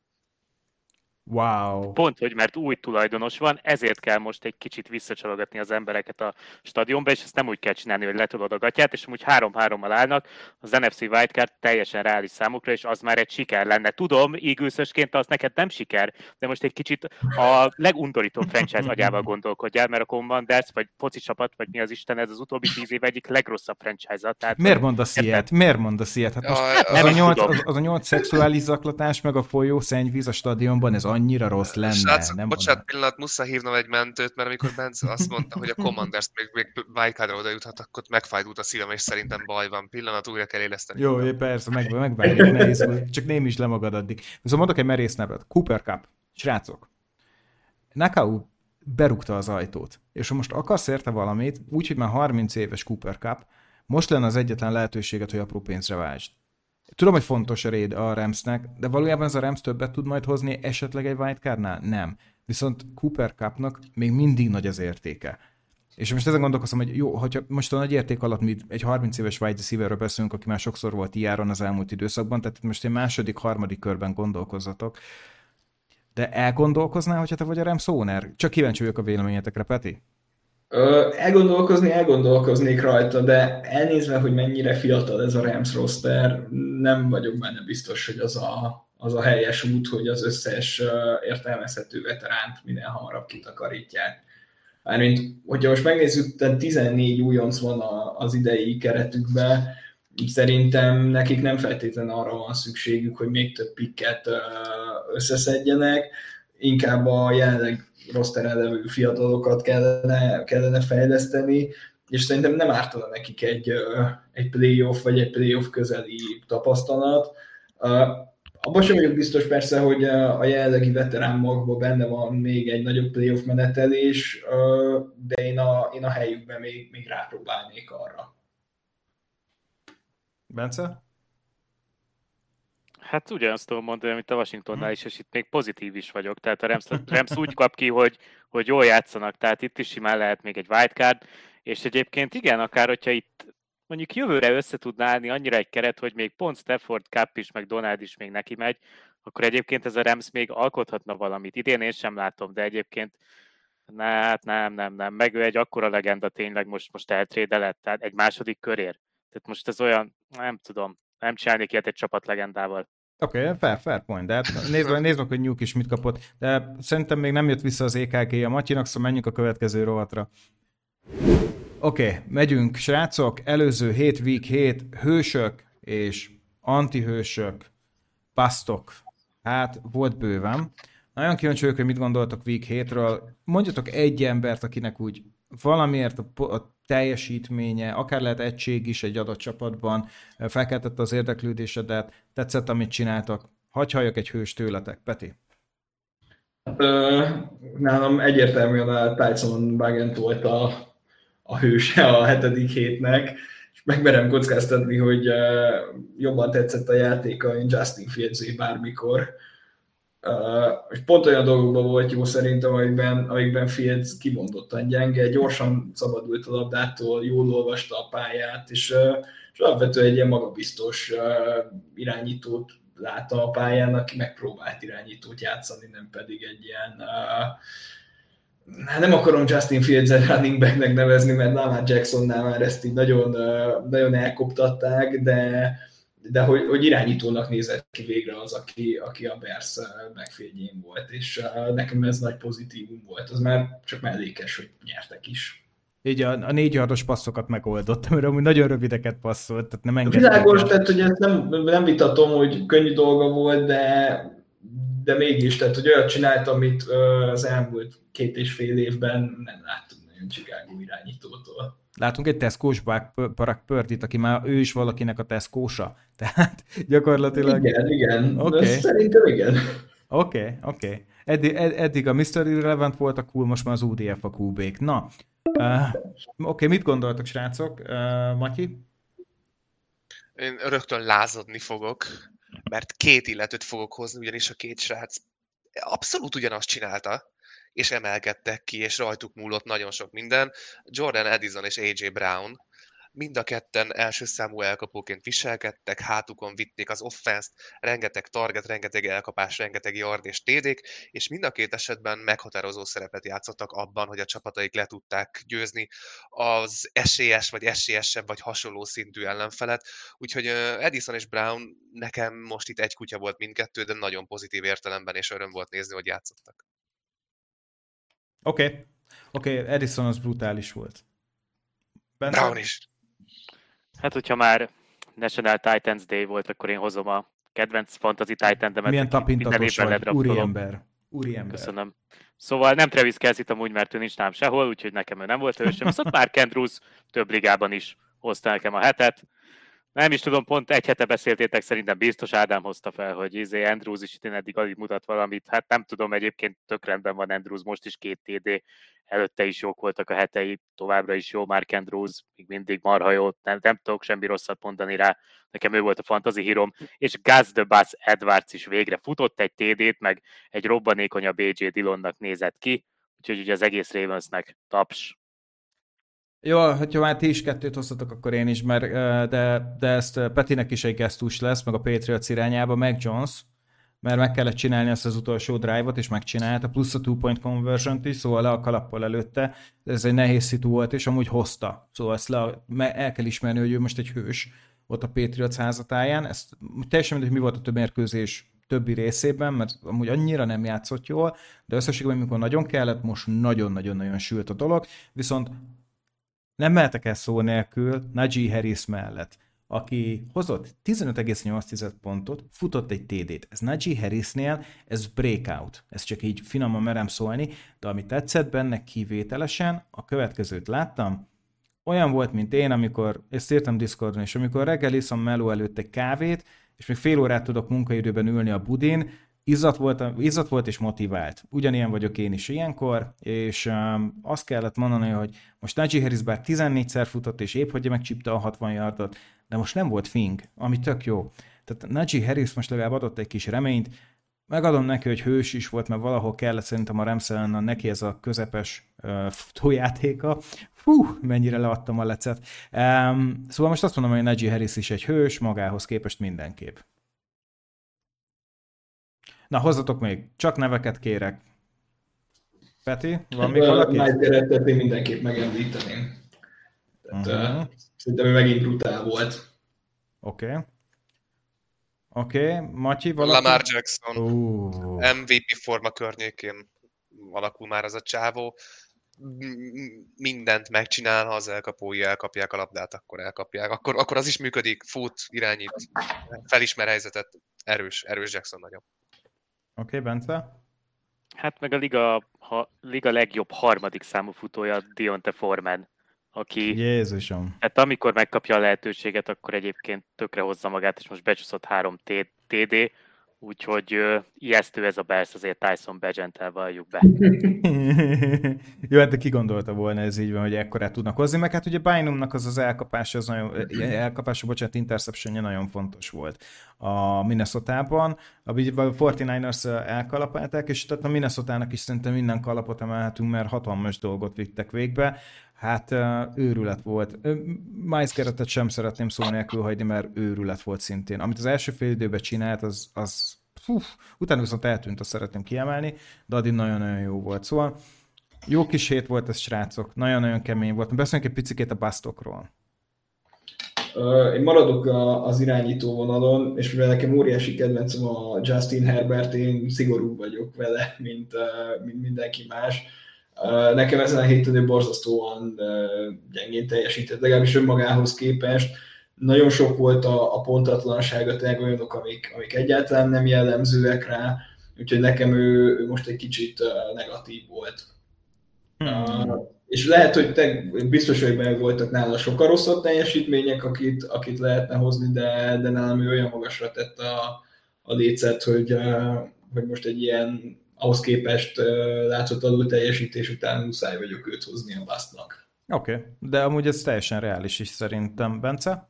Wow. Pont, hogy mert új tulajdonos van, ezért kell most egy kicsit visszacsalogatni az embereket a stadionba, és ezt nem úgy kell csinálni, hogy letudod a gatyát, és amúgy három-hárommal állnak, az NFC Wildcard teljesen reális számukra, és az már egy siker lenne. Tudom, ígőszösként az neked nem siker, de most egy kicsit a legundorítóbb franchise agyával gondolkodjál, mert a Commanders, vagy foci csapat, vagy mi az Isten, ez az utóbbi tíz év egyik legrosszabb franchise Tehát Miért mondasz ilyet? Miért mondasz ilyet? Hát most, hát, az, a nyolc, az, az, a nyolc szexuális zaklatás, meg a folyó szennyvíz a stadionban, ez annyira rossz lenne. Srácok, nem bocsánat, mondom. pillanat, muszáj hívnom egy mentőt, mert amikor Bence azt mondta, hogy a Commanders még, még wildcardra oda juthat, akkor megfájdult a szívem, és szerintem baj van. Pillanat, újra kell éleszteni. Jó, jó persze, meg, megvárjuk, nehéz, csak nem is le magad addig. Viszont mondok egy merész nevet. Cooper Cup. Srácok, Nakau berúgta az ajtót, és ha most akarsz érte valamit, úgyhogy már 30 éves Cooper Cup, most lenne az egyetlen lehetőséget, hogy apró pénzre váltsd. Tudom, hogy fontos a raid a Ramsnek, de valójában ez a Rams többet tud majd hozni esetleg egy wildcardnál? Nem. Viszont Cooper Cupnak még mindig nagy az értéke. És most ezen gondolkozom, hogy jó, hogyha most a nagy érték alatt mi egy 30 éves wide receiverről beszélünk, aki már sokszor volt ijáron az elmúlt időszakban, tehát most egy második, harmadik körben gondolkozzatok. De elgondolkoznál, hogyha te vagy a Rams owner? Csak kíváncsi vagyok a véleményetekre, Peti. Ö, elgondolkozni, elgondolkoznék rajta, de elnézve, hogy mennyire fiatal ez a Rams roster, nem vagyok benne biztos, hogy az a, az a helyes út, hogy az összes értelmezhető veteránt minél hamarabb kitakarítják. Mármint, hogyha most megnézzük, 14 újonc van az idei keretükben, szerintem nekik nem feltétlenül arra van szükségük, hogy még több pikket összeszedjenek, inkább a jelenleg rosteren levő fiatalokat kellene, kellene fejleszteni, és szerintem nem ártana nekik egy, egy playoff vagy egy playoff közeli tapasztalat. Abban sem vagyok biztos persze, hogy a jelenlegi veterán magban benne van még egy nagyobb playoff menetelés, de én a, én a helyükben még, még rápróbálnék arra. Bence? Hát ugyanazt tudom mondani, amit a Washingtonnál is, és itt még pozitív is vagyok. Tehát a Rams, Rams úgy kap ki, hogy, hogy jól játszanak, tehát itt is simán lehet még egy wildcard, és egyébként igen, akár hogyha itt mondjuk jövőre össze tudná állni annyira egy keret, hogy még pont Stafford, Cup is, meg Donald is még neki megy, akkor egyébként ez a Rams még alkothatna valamit. Idén én sem látom, de egyébként ne, hát nem, nem, nem. Meg ő egy akkora legenda tényleg most, most eltrédelett, tehát egy második körér. Tehát most ez olyan, nem tudom, nem csinálnék ilyet egy csapat legendával. Oké, okay, fair, fair point, de hát nézd, meg, nézd meg, hogy Nyúk is mit kapott, de szerintem még nem jött vissza az EKG a Matyinak, szóval menjünk a következő rovatra. Oké, okay, megyünk, srácok. Előző hét, week 7, hősök és antihősök, pasztok. Hát, volt bőven. Nagyon kíváncsi vagyok, hogy mit gondoltok week 7-ről. Mondjatok egy embert, akinek úgy valamiért a, a teljesítménye, akár lehet egység is egy adott csapatban, felkeltette az érdeklődésedet, tetszett, amit csináltak. Hagy halljak egy hős tőletek. Peti. Ö, nálam egyértelműen a Tyson Bagent volt a a hőse a hetedik hétnek, és megmerem kockáztatni, hogy jobban tetszett a játéka, mint Justin fields bármikor. És pont olyan dolgokban volt jó szerintem, amikben, amikben Fields kimondottan gyenge, gyorsan szabadult a labdától, jól olvasta a pályát, és, és alapvetően egy ilyen magabiztos irányítót látta a pályán, aki megpróbált irányítót játszani, nem pedig egy ilyen hát nem akarom Justin Fields-et running backnek nevezni, mert Lamar Jacksonnál már ezt így nagyon, nagyon elkoptatták, de, de hogy, hogy irányítónak nézett ki végre az, aki, aki a Bears megfényén volt, és nekem ez nagy pozitívum volt, az már csak mellékes, hogy nyertek is. Így a, a négy yardos passzokat megoldottam, mert amúgy nagyon rövideket passzolt, tehát nem engedtem. Világos, tehát hogy ezt nem, nem vitatom, hogy könnyű dolga volt, de de mégis, tehát hogy olyat csinált, amit az elmúlt két és fél évben nem láttunk nagyon Chicago irányítótól. Látunk egy Tesco-s Barak Pördit, aki már ő is valakinek a Tesco-sa. Tehát gyakorlatilag... Igen, igen. Okay. Szerintem igen. Oké, okay, oké. Okay. Eddig, ed, eddig a Mr. Irrelevant volt a cool, most már az UDF a QB-k. Na, uh, oké, okay, mit gondoltok, srácok? Uh, Matyi? Én rögtön lázadni fogok mert két illetőt fogok hozni, ugyanis a két srác abszolút ugyanazt csinálta, és emelkedtek ki, és rajtuk múlott nagyon sok minden. Jordan Edison és AJ Brown mind a ketten első számú elkapóként viselkedtek, hátukon vitték az offense rengeteg target, rengeteg elkapás, rengeteg yard és TD-k, és mind a két esetben meghatározó szerepet játszottak abban, hogy a csapataik le tudták győzni az esélyes, vagy esélyesebb, vagy hasonló szintű ellenfelet. Úgyhogy Edison és Brown nekem most itt egy kutya volt mindkettő, de nagyon pozitív értelemben, és öröm volt nézni, hogy játszottak. Oké. Okay. Oké, okay, Edison az brutális volt. Bence? Brown is. Hát, hogyha már National Titans Day volt, akkor én hozom a kedvenc fantasy titan Milyen tapintatos vagy, úriember. Úriember. Köszönöm. Szóval nem Travis kelsey amúgy, mert ő nincs nám sehol, úgyhogy nekem ő nem volt hősöm. Viszont Mark Andrews több ligában is hozta nekem a hetet. Nem is tudom, pont egy hete beszéltétek, szerintem biztos Ádám hozta fel, hogy izé Andrews is itt eddig alig mutat valamit. Hát nem tudom, egyébként tök rendben van Andrews, most is két TD, előtte is jók voltak a hetei, továbbra is jó Mark Andrews, még mindig marha jó, nem, nem tudok semmi rosszat mondani rá, nekem ő volt a fantasy hírom, és Gaz the Buzz Edwards is végre futott egy TD-t, meg egy robbanékony a BJ Dillonnak nézett ki, úgyhogy ugye az egész Ravensnek taps. Jó, hogyha már ti is kettőt hoztatok, akkor én is, mert, de, de ezt Petinek is egy gesztus lesz, meg a Patriots irányába, meg Jones, mert meg kellett csinálni ezt az utolsó drive-ot, és megcsinálta, plusz a two-point conversion is, szóval le a kalappal előtte. Ez egy nehéz szitu volt, és amúgy hozta. Szóval ezt le, el kell ismerni, hogy ő most egy hős ott a Patriots házatáján. Ezt teljesen mindegy, mi volt a több mérkőzés többi részében, mert amúgy annyira nem játszott jól, de összességében, amikor nagyon kellett, most nagyon-nagyon-nagyon sült a dolog, viszont nem mehetek el szó nélkül Najee Harris mellett aki hozott 15,8 pontot, futott egy TD-t. Ez Najee Harrisnél, ez breakout. Ez csak így finoman merem szólni, de ami tetszett benne kivételesen, a következőt láttam, olyan volt, mint én, amikor, ezt írtam Discordon, és amikor reggel iszom meló előtt egy kávét, és még fél órát tudok munkaidőben ülni a budin, izzat volt, izzat volt és motivált. Ugyanilyen vagyok én is ilyenkor, és um, azt kellett mondani, hogy most Najee Harris bár 14-szer futott, és épp hogy megcsípte a 60 yardot, de most nem volt fing, ami tök jó. Tehát Najee Harris most legalább adott egy kis reményt, megadom neki, hogy hős is volt, mert valahol kellett szerintem a Remszelen neki ez a közepes uh, futójátéka. Fú, mennyire leadtam a lecet. Um, szóval most azt mondom, hogy Najee Harris is egy hős, magához képest mindenképp. Na, hozzatok még, csak neveket kérek. Peti, van még valaki? Mike én mindenképp megemlíteném. Tehát, uh-huh. Szerintem ő megint brutál volt. Oké. Okay. Oké, okay. Matyi, valaki? Lamar Jackson. Uh. MVP forma környékén alakul már az a csávó. Mindent megcsinál, ha az elkapói elkapják a labdát, akkor elkapják. Akkor, akkor az is működik, fut, irányít, felismer helyzetet. Erős, erős Jackson nagyon. Oké, okay, Bence? Hát meg a liga, ha, liga legjobb harmadik számú futója Dionte Forman, aki... Jézusom. Hát amikor megkapja a lehetőséget, akkor egyébként tökre hozza magát, és most becsúszott három TD, Úgyhogy uh, ijesztő ez a Bears, azért Tyson Begentel valljuk be. Jó, hát de ki gondolta volna ez így van, hogy ekkorát tudnak hozni, meg hát ugye Bynumnak az az elkapása, az nagyon, elkapása, bocsánat, interception nagyon fontos volt a Minnesota-ban. A 49ers elkalapálták, és tehát a Minnesota-nak is szerintem minden kalapot emelhetünk, mert hatalmas dolgot vittek végbe. Hát őrület volt. Miles Garrettet sem szeretném szó nélkül hagyni, mert őrület volt szintén. Amit az első fél időben csinált, az, az hú, utána viszont eltűnt, azt szeretném kiemelni, de addig nagyon-nagyon jó volt. Szóval jó kis hét volt ez, srácok. Nagyon-nagyon kemény volt. Beszéljünk egy picit a basztokról. Én maradok az irányító vonalon, és mivel nekem óriási kedvencem a Justin Herbert, én szigorú vagyok vele, mint, mint mindenki más Nekem ezen a héten ő borzasztóan gyengén teljesített, legalábbis önmagához képest. Nagyon sok volt a, a pontatlansága, tényleg olyanok, amik, amik egyáltalán nem jellemzőek rá, úgyhogy nekem ő, ő most egy kicsit negatív volt. Hmm. Uh, és lehet, hogy te biztos, hogy meg voltak nála sokkal rosszabb teljesítmények, akit, akit lehetne hozni, de, de nálam ő olyan magasra tette a, a lécet, hogy, uh, hogy most egy ilyen ahhoz képest látszott alul teljesítés után muszáj vagyok őt hozni a basztnak. Oké, okay. de amúgy ez teljesen reális is szerintem. Bence?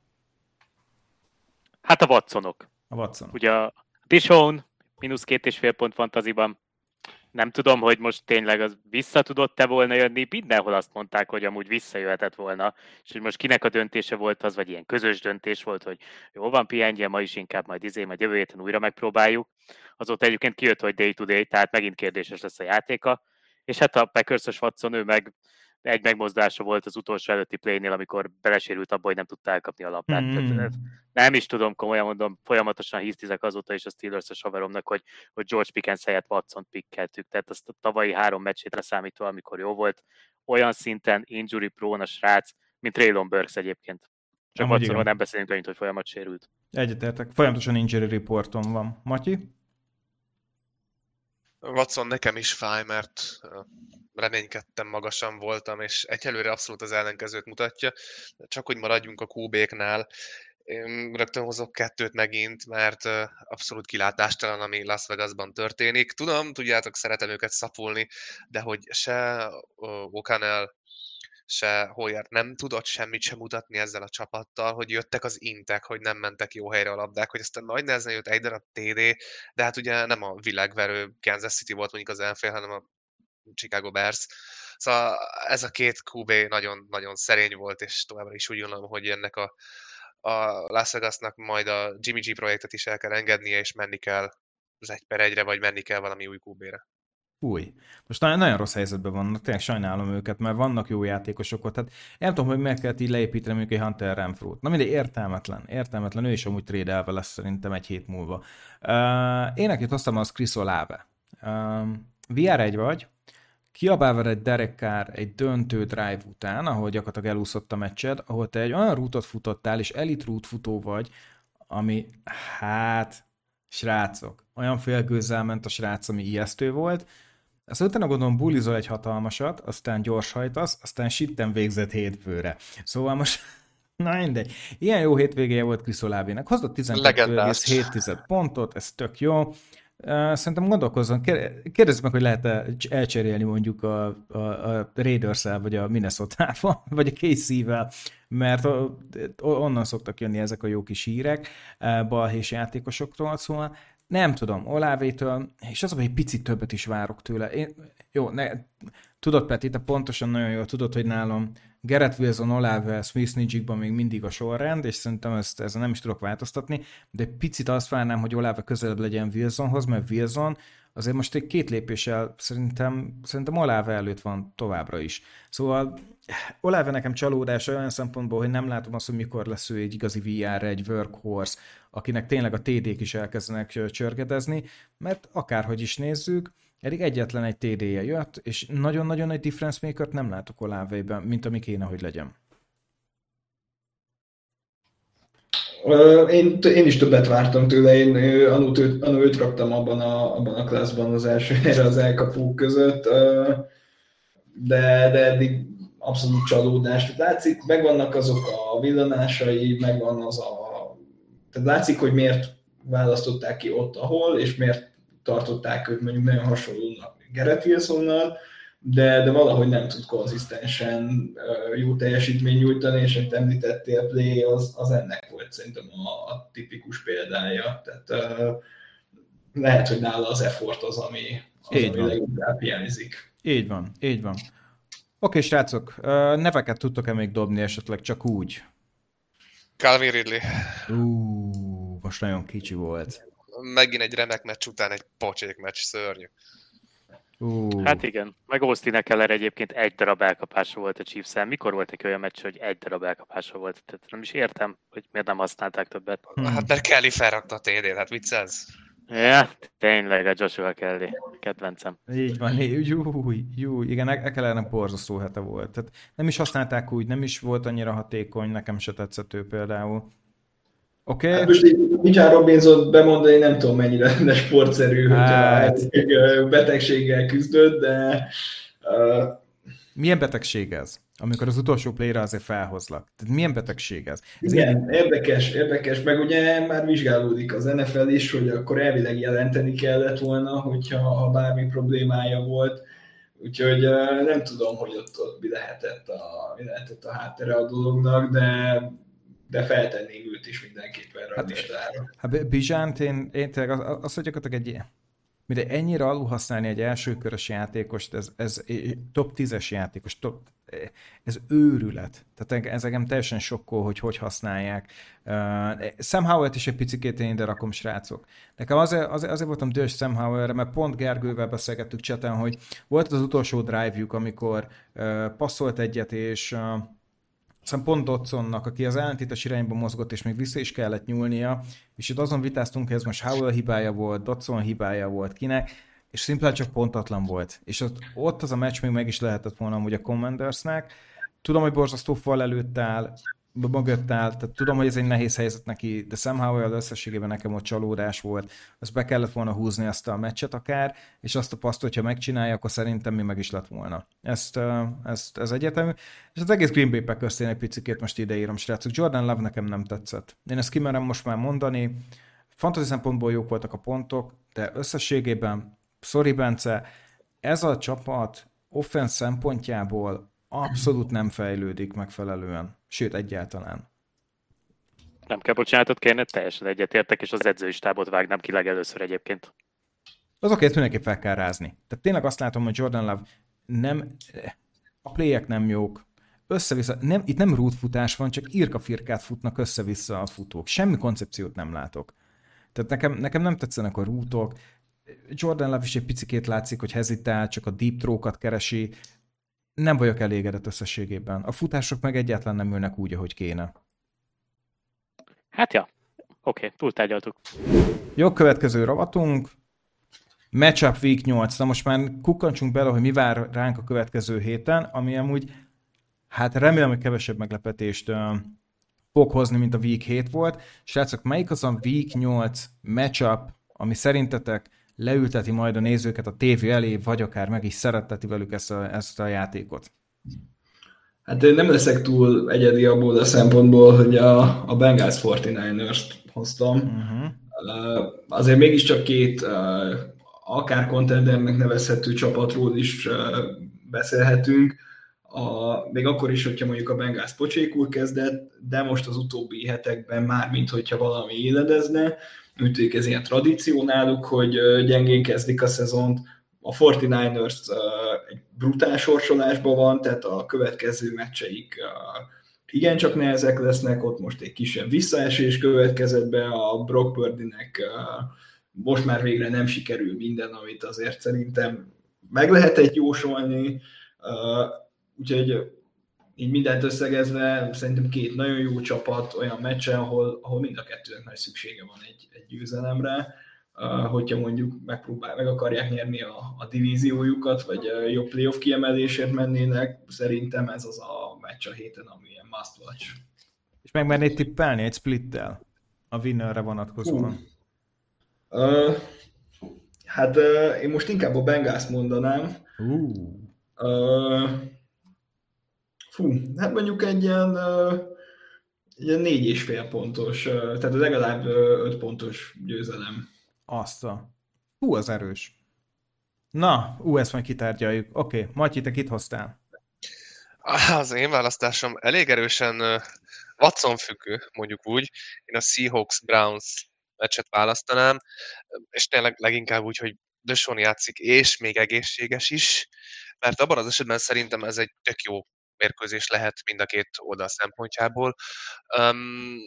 Hát a Watsonok. A Watson. Ugye a Dishon, mínusz két és fél pont fantaziban. Nem tudom, hogy most tényleg az vissza tudott-e volna jönni. Mindenhol azt mondták, hogy amúgy visszajöhetett volna, és hogy most kinek a döntése volt az, vagy ilyen közös döntés volt, hogy jó van, pihenje, ma is inkább majd izé, majd jövő héten újra megpróbáljuk. Azóta egyébként kijött, hogy day to day, tehát megint kérdéses lesz a játéka. És hát a packers Watson, ő meg egy megmozdása volt az utolsó előtti playnél, amikor belesérült abba, hogy nem tudta elkapni a labdát. Mm. Tehát, nem is tudom, komolyan mondom, folyamatosan hisztizek azóta is a Steelers-es haveromnak, hogy, hogy George Pickens helyett Watson pickeltük. Tehát azt a tavalyi három meccsét számítva, amikor jó volt, olyan szinten injury prone a srác, mint Raylon Burks egyébként. Csak Watsonról nem beszélünk annyit, hogy folyamat sérült. Egyetértek, folyamatosan injury reporton van. Matyi? Watson nekem is fáj, mert reménykedtem, magasan voltam, és egyelőre abszolút az ellenkezőt mutatja. Csak hogy maradjunk a QB-knál, én rögtön hozok kettőt megint, mert abszolút kilátástalan, ami Las Vegasban történik. Tudom, tudjátok, szeretem őket szapulni, de hogy se O'Connell, se Hoyer nem tudott semmit sem mutatni ezzel a csapattal, hogy jöttek az intek, hogy nem mentek jó helyre a labdák, hogy aztán nagy nehezen jött egy darab TD, de hát ugye nem a világverő Kansas City volt mondjuk az elfél, hanem a Chicago Bears. Szóval ez a két QB nagyon-nagyon szerény volt, és továbbra is úgy gondolom, hogy ennek a, a Las Vegasnak majd a Jimmy G projektet is el kell engednie, és menni kell az egy per egyre, vagy menni kell valami új QB-re. Új. Most nagyon, rossz helyzetben vannak, tényleg sajnálom őket, mert vannak jó játékosok ott. Tehát nem tudom, hogy meg kellett így leépíteni mondjuk egy Hunter Renfro-t. Na mindegy, értelmetlen, értelmetlen. Ő is amúgy trédelve lesz szerintem egy hét múlva. Uh, én akit hoztam, az Chris Olave. Uh, VR1 vagy, kiabálva egy Derek Carr egy döntő drive után, ahol gyakorlatilag elúszott a meccsed, ahol te egy olyan rútot futottál, és elit rút futó vagy, ami, hát, srácok, olyan félgőzzel ment a srác, ami ijesztő volt, azt utána gondolom bulizol egy hatalmasat, aztán gyors hajtasz, aztán sitten végzett hétfőre. Szóval most Na mindegy. Ilyen jó hétvégéje volt Chris Olavének. Hozott 12,7 pontot, ez tök jó. Szerintem gondolkozzon, kérdezzük meg, hogy lehet-e elcserélni mondjuk a, a, a raiders vagy a minnesota vagy a KC-vel, mert onnan szoktak jönni ezek a jó kis hírek balhés játékosoktól, szóval nem tudom, Olávétől, és az, hogy picit többet is várok tőle. Én, jó, ne, tudod, Peti, te pontosan nagyon jól tudod, hogy nálam Gerett Wilson, Olave, Smith Nijikban még mindig a sorrend, és szerintem ezt, ezzel nem is tudok változtatni, de picit azt várnám, hogy Olave közelebb legyen Wilsonhoz, mert Wilson azért most egy két lépéssel szerintem, szerintem Olave előtt van továbbra is. Szóval Olave nekem csalódás olyan szempontból, hogy nem látom azt, hogy mikor lesz ő egy igazi VR, egy workhorse, akinek tényleg a TD-k is elkezdenek csörgedezni, mert akárhogy is nézzük, Eddig egyetlen egy TD-je jött, és nagyon-nagyon egy difference maker nem látok Oláveiben, mint ami kéne, hogy legyen. Én, én is többet vártam tőle, én anult őt, anult őt raktam abban a, abban a klaszban az első helyre az elkapók között, de, de eddig abszolút csalódás. Látszik, megvannak azok a villanásai, megvan az a... Tehát látszik, hogy miért választották ki ott, ahol, és miért tartották őt mondjuk nagyon hasonlónak Gerett Wilsonnal, de, de valahogy nem tud konzisztensen jó teljesítmény nyújtani, és amit említettél, Play az, az ennek volt szerintem a, a tipikus példája. Tehát lehet, hogy nála az effort az, ami, az, így ami van. leginkább hiányzik. Így van, így van. Oké, srácok, neveket tudtok-e még dobni esetleg csak úgy? Calvin Ridley. Ú, most nagyon kicsi volt megint egy remek meccs után egy pocsék meccs, szörnyű. Uh. Hát igen, meg Austin Keller egyébként egy darab elkapása volt a chiefs -en. Mikor volt egy olyan meccs, hogy egy darab elkapása volt? Tehát nem is értem, hogy miért nem használták többet. Hmm. Hát mert Kelly felrakta a TD-t, hát viccelsz? Ja, tényleg a Joshua Kelly, kedvencem. Így van, jó, jó, igen, Ekelernek borzasztó hete volt. Tehát nem is használták úgy, nem is volt annyira hatékony, nekem se tetszett ő például. Oké. Okay. Hát most Richard Robinson bemondani nem tudom mennyire lenne sportszerű, hát. hogy betegséggel küzdött, de... Uh... Milyen betegség ez? Amikor az utolsó playre azért felhozlak. Tehát milyen betegség ez? ez Igen, én... érdekes, érdekes, meg ugye már vizsgálódik az NFL is, hogy akkor elvileg jelenteni kellett volna, hogyha ha bármi problémája volt. Úgyhogy nem tudom, hogy ott, ott mi, lehetett a, mi lehetett a háttere a dolognak, de de feltenném őt is mindenképpen a hát, listára. Hát Bizsánt, én, én tényleg az, az, hogy gyakorlatilag egy mire ennyire alul használni egy elsőkörös játékost, ez, ez top 10-es játékos, top, ez őrület. Tehát ez engem teljesen sokkol, hogy hogy használják. Uh, Sam Howell-t is egy picit én ide rakom, srácok. Nekem azért, azért, azért voltam dühös Sam Howell-re, mert pont Gergővel beszélgettük cseten, hogy volt az utolsó drive-juk, amikor uh, passzolt egyet, és uh, aztán pont Dotsonnak, aki az ellentétes irányba mozgott, és még vissza is kellett nyúlnia, és itt azon vitáztunk, hogy ez most Howell hibája volt, Dotson hibája volt, kinek, és szimplán csak pontatlan volt. És ott, ott az a meccs még meg is lehetett volna amúgy a Commandersnek. Tudom, hogy borzasztó fal előtt áll, mögött áll, tehát tudom, hogy ez egy nehéz helyzet neki, de somehow olyan összességében nekem ott csalódás volt, azt be kellett volna húzni azt a meccset akár, és azt a paszt, hogyha megcsinálja, akkor szerintem mi meg is lett volna. Ezt, ezt ez egyetemű. És az egész Green Bay Packers egy picit most ideírom, srácok. Jordan Love nekem nem tetszett. Én ezt kimerem most már mondani. Fantasy szempontból jók voltak a pontok, de összességében, sorry Bence, ez a csapat offense szempontjából abszolút nem fejlődik megfelelően. Sőt, egyáltalán. Nem kell bocsánatot kérni, teljesen egyetértek, és az edzői stábot vágnám ki legelőször egyébként. Az oké, ezt mindenképp fel kell rázni. Tehát tényleg azt látom, hogy Jordan Love nem, a playek nem jók, össze-vissza, nem, itt nem rútfutás van, csak irka-firkát futnak össze-vissza a futók. Semmi koncepciót nem látok. Tehát nekem, nekem nem tetszenek a rútok. Jordan Love is egy picikét látszik, hogy hezitál, csak a deep throw keresi, nem vagyok elégedett összességében. A futások meg egyáltalán nem ülnek úgy, ahogy kéne. Hát ja, oké, okay, túltárgyaltuk. Jó, következő rovatunk. Matchup Week 8. Na most már kukkancsunk bele, hogy mi vár ránk a következő héten, ami amúgy, hát remélem, hogy kevesebb meglepetést fog hozni, mint a Week 7 volt. Srácok, melyik az a Week 8 matchup, ami szerintetek leülteti majd a nézőket a tévé elé, vagy akár meg is szeretteti velük ezt a, ezt a játékot? Hát én nem leszek túl egyedi abból a szempontból, hogy a, a Bengals 49ers-t hoztam. Uh-huh. Azért mégiscsak két akár contendernek nevezhető csapatról is beszélhetünk, a, még akkor is, hogyha mondjuk a Bengals pocsékul kezdett, de most az utóbbi hetekben már, mint hogyha valami éledezne, tűnik ez ilyen tradíció náluk, hogy gyengén kezdik a szezont, a 49ers egy brutál sorsolásban van, tehát a következő meccseik igencsak nehezek lesznek, ott most egy kisebb visszaesés következett be, a Brock Purdy-nek most már végre nem sikerül minden, amit azért szerintem meg lehet egy jósolni, úgyhogy így mindent összegezve szerintem két nagyon jó csapat olyan meccsen, ahol, ahol mind a kettőnek nagy szüksége van egy, egy győzelemre, uh, hogyha mondjuk megpróbál, meg akarják nyerni a, a divíziójukat, vagy uh, jobb playoff kiemelésért mennének, szerintem ez az a meccs a héten, ami ilyen must watch. És megmernéd tippelni egy splittel a winnerre vonatkozóan? Uh, hát uh, én most inkább a Bengals mondanám. Uh. Uh, fú, hát mondjuk egy ilyen, egy ilyen négy és fél pontos, tehát legalább öt pontos győzelem. Azt a... Hú, az erős. Na, ú, ezt majd kitárgyaljuk. Oké, okay, Matyi, te kit hoztál? Az én választásom elég erősen Watson függő, mondjuk úgy. Én a Seahawks-Browns meccset választanám, és tényleg leginkább úgy, hogy Deshaun játszik, és még egészséges is, mert abban az esetben szerintem ez egy tök jó mérkőzés lehet mind a két oldal szempontjából. Um,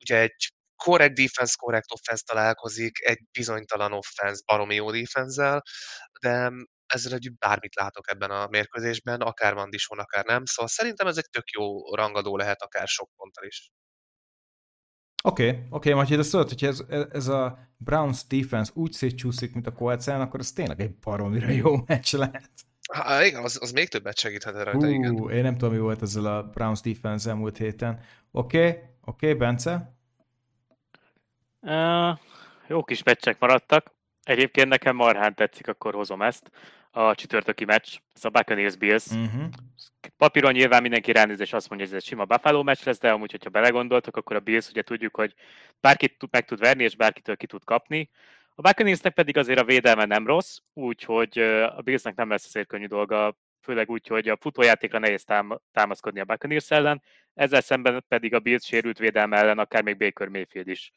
ugye egy korrekt defense, korrekt offense találkozik, egy bizonytalan offense, baromi jó defense de ezzel együtt bármit látok ebben a mérkőzésben, akár van Dishon, akár nem, szóval szerintem ez egy tök jó rangadó lehet, akár sok ponttal is. Oké, okay, oké, okay, Matyi, de szóval, hogyha ez, ez a Browns defense úgy szétcsúszik, mint a colts akkor ez tényleg egy baromira jó meccs lehet. Há, igen, az, az még többet segíthet rajta, uh, igen. Én nem tudom, mi volt ezzel a Browns defense elmúlt héten. Oké, okay, oké, okay, Bence? Uh, jó kis meccsek maradtak. Egyébként nekem marhán tetszik, akkor hozom ezt. A csütörtöki meccs, ez a Buccaneers Bills. Uh-huh. Papíron nyilván mindenki ránéz, és azt mondja, hogy ez egy sima Buffalo meccs lesz, de amúgy, hogyha belegondoltok, akkor a Bills ugye tudjuk, hogy bárkit meg tud verni, és bárkitől ki tud kapni. A Buccaneersnek pedig azért a védelme nem rossz, úgyhogy a Billsnek nem lesz azért könnyű dolga, főleg úgy, hogy a futójátékra nehéz támaszkodni a Buccaneers ellen, ezzel szemben pedig a Bills sérült védelme ellen akár még Baker Mayfield is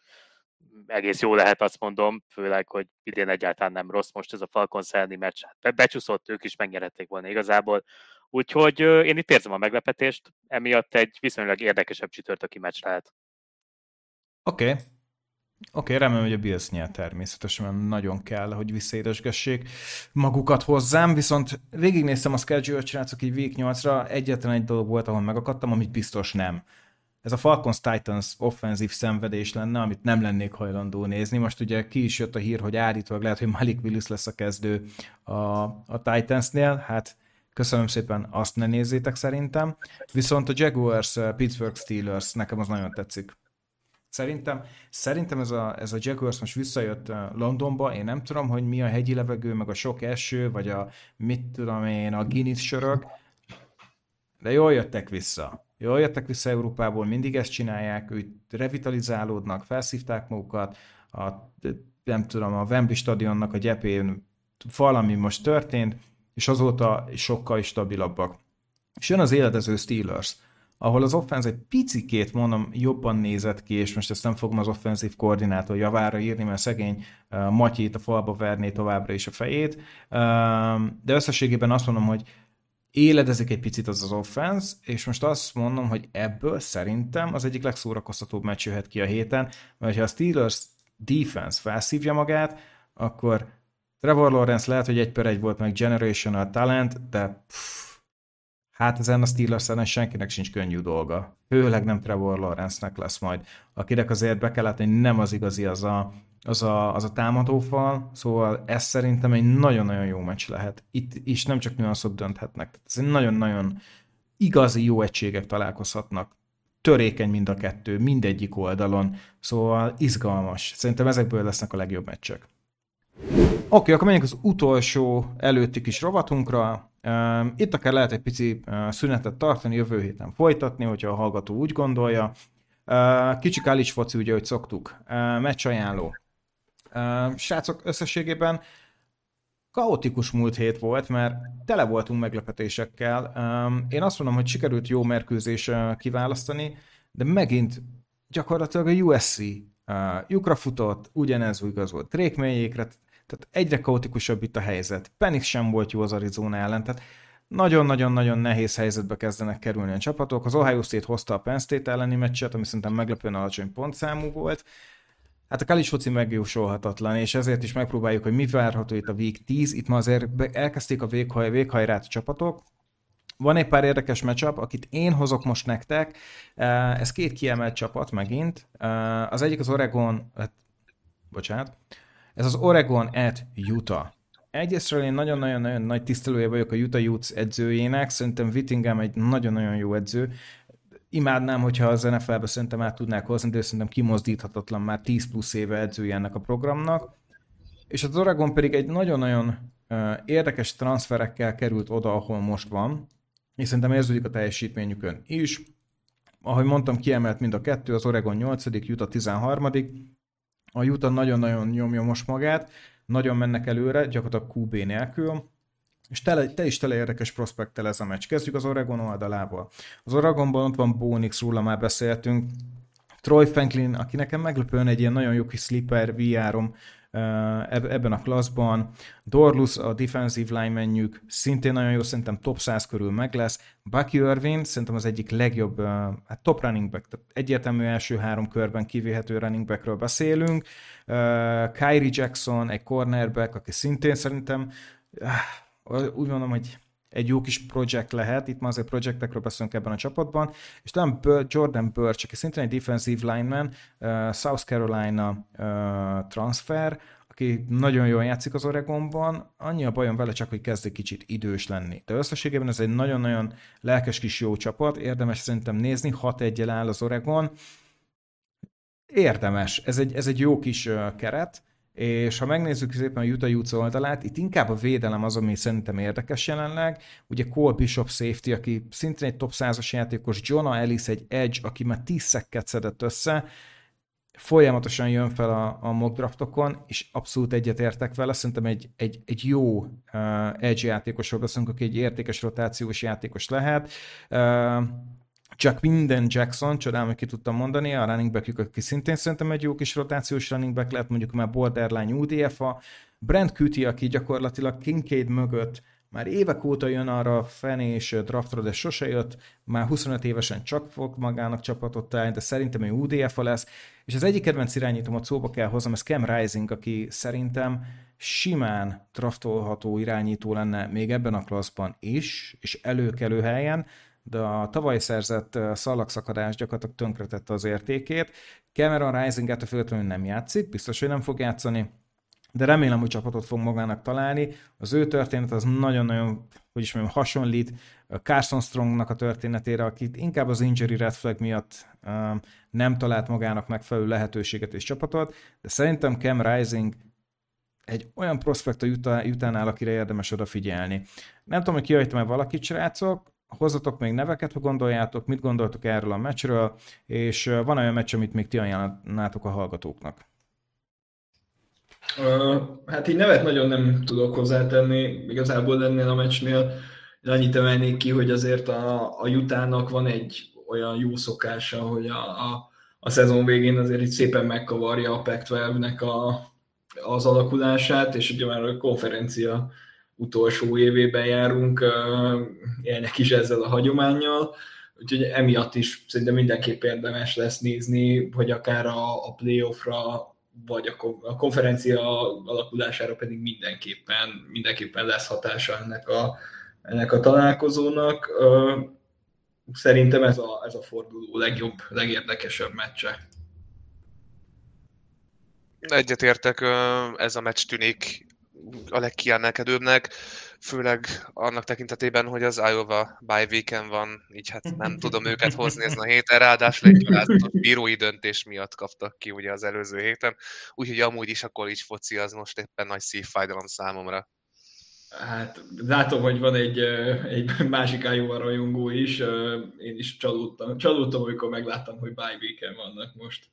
egész jó lehet, azt mondom, főleg, hogy idén egyáltalán nem rossz most ez a Falcons elleni meccs. Hát becsúszott, ők is megnyerhették volna igazából. Úgyhogy én itt érzem a meglepetést, emiatt egy viszonylag érdekesebb csütörtöki meccs lehet. Oké, okay. Oké, okay, remélem, hogy a Bills nyer természetesen, mert nagyon kell, hogy visszaédesgessék magukat hozzám, viszont végignéztem a schedule-t, srácok, így week 8-ra, egyetlen egy dolog volt, ahol megakadtam, amit biztos nem. Ez a Falcons Titans offenzív szenvedés lenne, amit nem lennék hajlandó nézni. Most ugye ki is jött a hír, hogy állítólag lehet, hogy Malik Willis lesz a kezdő a, a Titansnél, hát köszönöm szépen, azt ne nézzétek szerintem. Viszont a Jaguars Pittsburgh Steelers nekem az nagyon tetszik. Szerintem, szerintem ez a, ez a Jaguars most visszajött Londonba, én nem tudom, hogy mi a hegyi levegő, meg a sok eső, vagy a mit tudom én, a Guinness sörök, de jól jöttek vissza. Jól jöttek vissza Európából, mindig ezt csinálják, ők revitalizálódnak, felszívták magukat, a, nem tudom, a Wembley stadionnak a gyepén valami most történt, és azóta sokkal stabilabbak. És jön az életező Steelers, ahol az offenz egy picikét, mondom, jobban nézett ki, és most ezt nem fogom az offenzív koordinátor javára írni, mert szegény uh, Matyét a falba verné továbbra is a fejét, uh, de összességében azt mondom, hogy éledezik egy picit az az offense, és most azt mondom, hogy ebből szerintem az egyik legszórakoztatóbb meccs jöhet ki a héten, mert ha a Steelers defense felszívja magát, akkor Trevor Lawrence lehet, hogy egy per egy volt meg generational talent, de pff, hát ezen a Steelers senkinek sincs könnyű dolga. Főleg nem Trevor Lawrence-nek lesz majd, akinek azért be kell hogy nem az igazi az a, az a, az a támadófal, szóval ez szerintem egy nagyon-nagyon jó meccs lehet. Itt is nem csak nüanszok dönthetnek. Ez egy nagyon-nagyon igazi jó egységek találkozhatnak. Törékeny mind a kettő, mindegyik oldalon, szóval izgalmas. Szerintem ezekből lesznek a legjobb meccsek. Oké, okay, akkor menjünk az utolsó előtti kis rovatunkra, Itt akár lehet egy pici szünetet tartani, jövő héten folytatni, hogyha a hallgató úgy gondolja. Kicsi kális foci, ugye, hogy szoktuk. Meccs ajánló. Srácok, összességében kaotikus múlt hét volt, mert tele voltunk meglepetésekkel. Én azt mondom, hogy sikerült jó merkőzés kiválasztani, de megint gyakorlatilag a USC lyukra futott, ugyanez igaz volt Drake mélyékre, tehát egyre kaotikusabb itt a helyzet. Penix sem volt jó az Arizona ellen, tehát nagyon-nagyon-nagyon nehéz helyzetbe kezdenek kerülni a csapatok. Az Ohio State hozta a Penn State elleni meccset, ami szerintem meglepően alacsony pontszámú volt. Hát a college foci megjósolhatatlan, és ezért is megpróbáljuk, hogy mi várható itt a Week 10. Itt ma azért elkezdték a véghaj, véghajrát a csapatok. Van egy pár érdekes meccsap, akit én hozok most nektek. Eh, ez két kiemelt csapat megint. Eh, az egyik az Oregon, hát, bocsánat, ez az Oregon at Utah. Egyrésztről én nagyon-nagyon-nagyon nagy tisztelője vagyok a Utah Utes edzőjének, szerintem Whittingham egy nagyon-nagyon jó edző. Imádnám, hogyha az NFL-be szerintem át tudnák hozni, de szerintem kimozdíthatatlan már 10 plusz éve edzője ennek a programnak. És az Oregon pedig egy nagyon-nagyon érdekes transferekkel került oda, ahol most van, és szerintem érződik a teljesítményükön is. Ahogy mondtam, kiemelt mind a kettő, az Oregon 8 Utah 13 A Utah nagyon-nagyon nyomja most magát, nagyon mennek előre, gyakorlatilag QB nélkül, és tele, te is tele érdekes prospektel ez a meccs. Kezdjük az Oregon oldalával. Az Oregonban ott van Bonix, róla már beszéltünk, Troy Franklin, aki nekem meglepően egy ilyen nagyon jó kis sleeper VR-om ebben a klaszban. Dorlus, a defensive linemenjük, szintén nagyon jó, szerintem top 100 körül meg lesz. Bucky Irvin, szerintem az egyik legjobb, hát top running back, tehát egyértelmű első három körben kivéhető running backről beszélünk. Kyrie Jackson, egy cornerback, aki szintén szerintem úgy mondom, hogy egy jó kis projekt lehet, itt ma azért projektekről beszélünk ebben a csapatban, és talán Jordan Birch, aki szintén egy defensive lineman, uh, South Carolina uh, transfer, aki nagyon jól játszik az Oregonban, annyi a bajom vele csak, hogy kezd egy kicsit idős lenni. De összességében ez egy nagyon-nagyon lelkes kis jó csapat, érdemes szerintem nézni, 6 1 áll az Oregon, érdemes, ez egy, ez egy jó kis uh, keret, és ha megnézzük szépen a Utah Utes oldalát, itt inkább a védelem az, ami szerintem érdekes jelenleg. Ugye Cole Bishop safety, aki szintén egy top 100-as játékos, Jonah Ellis egy edge, aki már 10 szekket szedett össze, folyamatosan jön fel a, a mock draftokon, és abszolút egyetértek vele, szerintem egy, egy, egy jó uh, edge játékosról beszélünk, aki egy értékes rotációs játékos lehet. Uh, csak minden Jackson, csodálom, hogy ki tudtam mondani, a running back aki szintén szerintem egy jó kis rotációs running back lehet, mondjuk már borderline UDF-a, Brent Cutie, aki gyakorlatilag Kincaid mögött már évek óta jön arra a fenés draftra, de sose jött, már 25 évesen csak fog magának csapatot állni, de szerintem ő UDF-a lesz, és az egyik kedvenc irányítom szóba kell hoznom, ez Cam Rising, aki szerintem simán draftolható irányító lenne még ebben a klasszban is, és előkelő helyen, de a tavaly szerzett szalagszakadás gyakorlatilag tönkretette az értékét. Cameron Rising ettől függetlenül nem játszik, biztos, hogy nem fog játszani, de remélem, hogy csapatot fog magának találni. Az ő történet az nagyon-nagyon, hogy is mondjam, hasonlít Carson Strongnak a történetére, akit inkább az injury red flag miatt um, nem talált magának megfelelő lehetőséget és csapatot, de szerintem Cam Rising egy olyan prospekt a Utah-nál, akire érdemes odafigyelni. Nem tudom, hogy kihagytam-e valakit, srácok, hozzatok még neveket, ha gondoljátok, mit gondoltok erről a meccsről, és van olyan meccs, amit még ti ajánlanátok a hallgatóknak? Hát így nevet nagyon nem tudok hozzátenni, igazából ennél a meccsnél annyit emelnék ki, hogy azért a, a Jutának van egy olyan jó szokása, hogy a, a, a szezon végén azért itt szépen megkavarja a Pac-12-nek a, az alakulását, és ugye már a konferencia utolsó évében járunk, élnek is ezzel a hagyományjal, úgyhogy emiatt is szerintem mindenképp érdemes lesz nézni, hogy akár a, a playoffra, vagy a konferencia alakulására pedig mindenképpen, mindenképpen lesz hatása ennek a, ennek a találkozónak. Szerintem ez a, ez a forduló legjobb, legérdekesebb meccse. Egyetértek, ez a meccs tűnik a legkiemelkedőbbnek, főleg annak tekintetében, hogy az Iowa bye weekend van, így hát nem tudom őket hozni ezen a héten, ráadásul egy gyalázatos bírói döntés miatt kaptak ki ugye az előző héten, úgyhogy amúgy is a college foci az most éppen nagy szívfájdalom számomra. Hát látom, hogy van egy, egy másik Iowa rajongó is. Én is csalódtam, csalódtam, amikor megláttam, hogy bye weekend vannak most.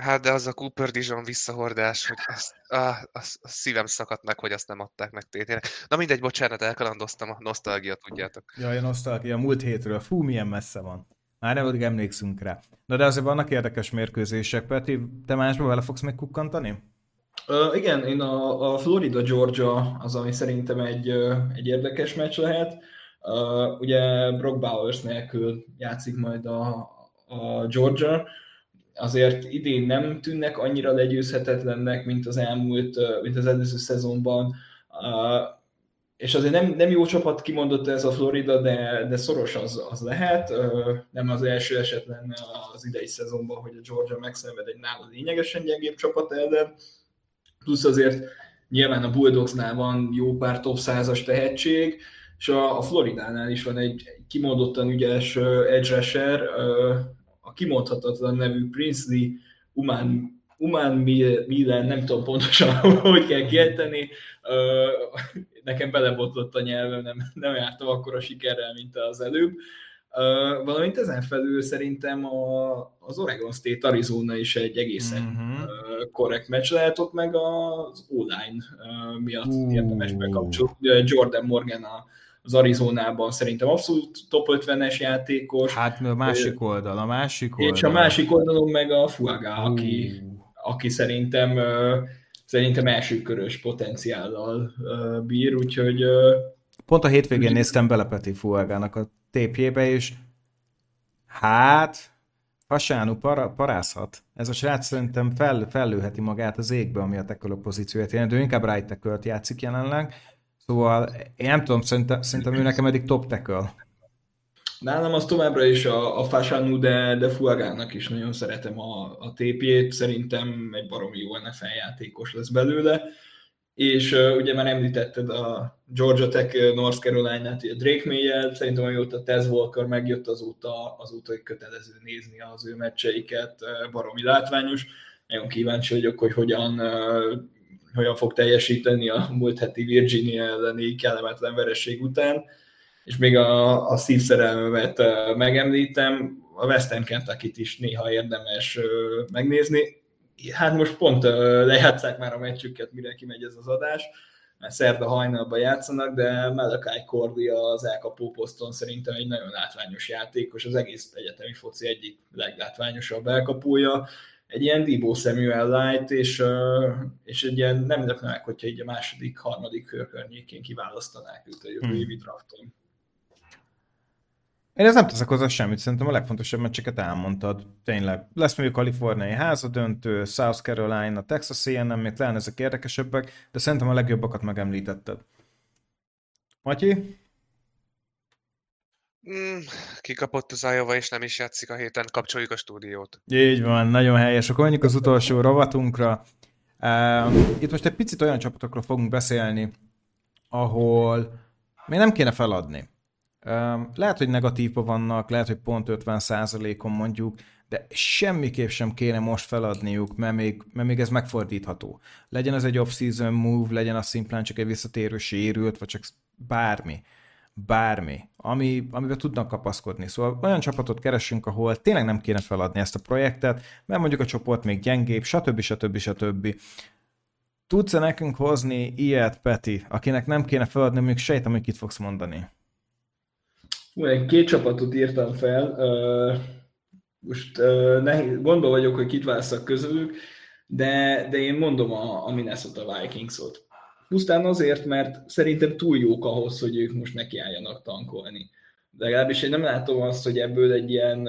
Hát de az a Cooper Dijon visszahordás, hogy azt, ah, az, az szívem szakadt meg, hogy azt nem adták meg tétére. Na mindegy, bocsánat, elkalandoztam a nosztalgia, tudjátok. Jaj, a nosztalgia múlt hétről. Fú, milyen messze van. Már nem úgy emlékszünk rá. Na de azért vannak érdekes mérkőzések. Peti, te másba vele fogsz még kukkantani? Uh, igen, én a, a Florida-Georgia az, ami szerintem egy, egy érdekes meccs lehet. Uh, ugye Brock Bowers nélkül játszik majd a, a Georgia, azért idén nem tűnnek annyira legyőzhetetlennek, mint az elmúlt, mint az előző szezonban. És azért nem, nem jó csapat kimondott ez a Florida, de, de szoros az, az lehet. Nem az első eset lenne az idei szezonban, hogy a Georgia megszenved egy nála lényegesen gyengébb csapat ellen. Plusz azért nyilván a Bulldogsnál van jó pár top 100-as tehetség, és a, a Floridánál is van egy kimondottan ügyes edge a kimondhatatlan nevű Princely Uman Uman Milen, nem tudom pontosan, hogy kell kiejteni, nekem belebotlott a nyelvem, nem, nem jártam akkor a sikerrel, mint az előbb. Valamint ezen felül szerintem a, az Oregon State Arizona is egy egészen uh-huh. uh, korrekt meccs lehet ott meg az online miatt uh. érdemes bekapcsolni. Jordan Morgan a, az Arizonában szerintem abszolút top 50-es játékos. Hát a másik oldal, a másik oldal. És a másik oldalon meg a Fuaga, uh. aki, aki szerintem szerintem első körös potenciállal bír, úgyhogy... Pont a hétvégén úgy... néztem bele Peti Fuagának a tépjébe, és hát Fasánú para, parázhat. Ez a srác szerintem fel, fellőheti magát az égbe, ami a tackle pozícióját jelent. Ő inkább right játszik jelenleg, Szóval én nem tudom, szerintem, szerintem ő nekem eddig top tackle. Nálam az továbbra is a, a Fasanu, de, de Fuagának is nagyon szeretem a, a tépjét, szerintem egy baromi jó NFL játékos lesz belőle, és uh, ugye már említetted a Georgia Tech North Carolina-t, a Drake may szerintem amióta Tez Walker megjött azóta, azóta hogy kötelező nézni az ő meccseiket, baromi látványos. Nagyon kíváncsi vagyok, hogy hogyan uh, hogyan fog teljesíteni a múlt heti Virginia elleni kellemetlen vereség után. És még a, a szívszerelmemet megemlítem, a Western kentucky is néha érdemes megnézni. Hát most pont lejátszák már a meccsüket, mire kimegy ez az adás, mert szerda hajnalban játszanak, de Malakai Cordia az elkapó poszton szerintem egy nagyon látványos játékos, az egész egyetemi foci egyik leglátványosabb elkapója, egy ilyen Dibó Samuel és, és egy ilyen nem lepne meg, hogyha így a második, harmadik kör környékén kiválasztanák őt a jövő hmm. évi drafton. Én ez nem teszek hozzá semmit, szerintem a legfontosabb meccseket elmondtad. Tényleg. Lesz a kaliforniai házadöntő, South Carolina, Texas A&M, még talán ezek érdekesebbek, de szerintem a legjobbakat megemlítetted. Matyi? Mm, kikapott az Iowa, és nem is játszik a héten, kapcsoljuk a stúdiót. Így van, nagyon helyes. Akkor menjünk az utolsó rovatunkra. Itt most egy picit olyan csapatokról fogunk beszélni, ahol még nem kéne feladni. Lehet, hogy negatívban vannak, lehet, hogy pont 50%-on mondjuk, de semmiképp sem kéne most feladniuk, mert még, mert még ez megfordítható. Legyen ez egy off-season move, legyen az szimplán csak egy visszatérő sérült, vagy csak bármi bármi, ami, amiben tudnak kapaszkodni. Szóval olyan csapatot keresünk, ahol tényleg nem kéne feladni ezt a projektet, mert mondjuk a csoport még gyengébb, stb. stb. stb. Tudsz-e nekünk hozni ilyet, Peti, akinek nem kéne feladni, még sejtem, hogy kit fogsz mondani? Két csapatot írtam fel. Most gondol vagyok, hogy kit válaszok közülük, de, de én mondom a, a Minnesota Vikings-ot. Pusztán azért, mert szerintem túl jók ahhoz, hogy ők most nekiálljanak tankolni. De legalábbis én nem látom azt, hogy ebből egy ilyen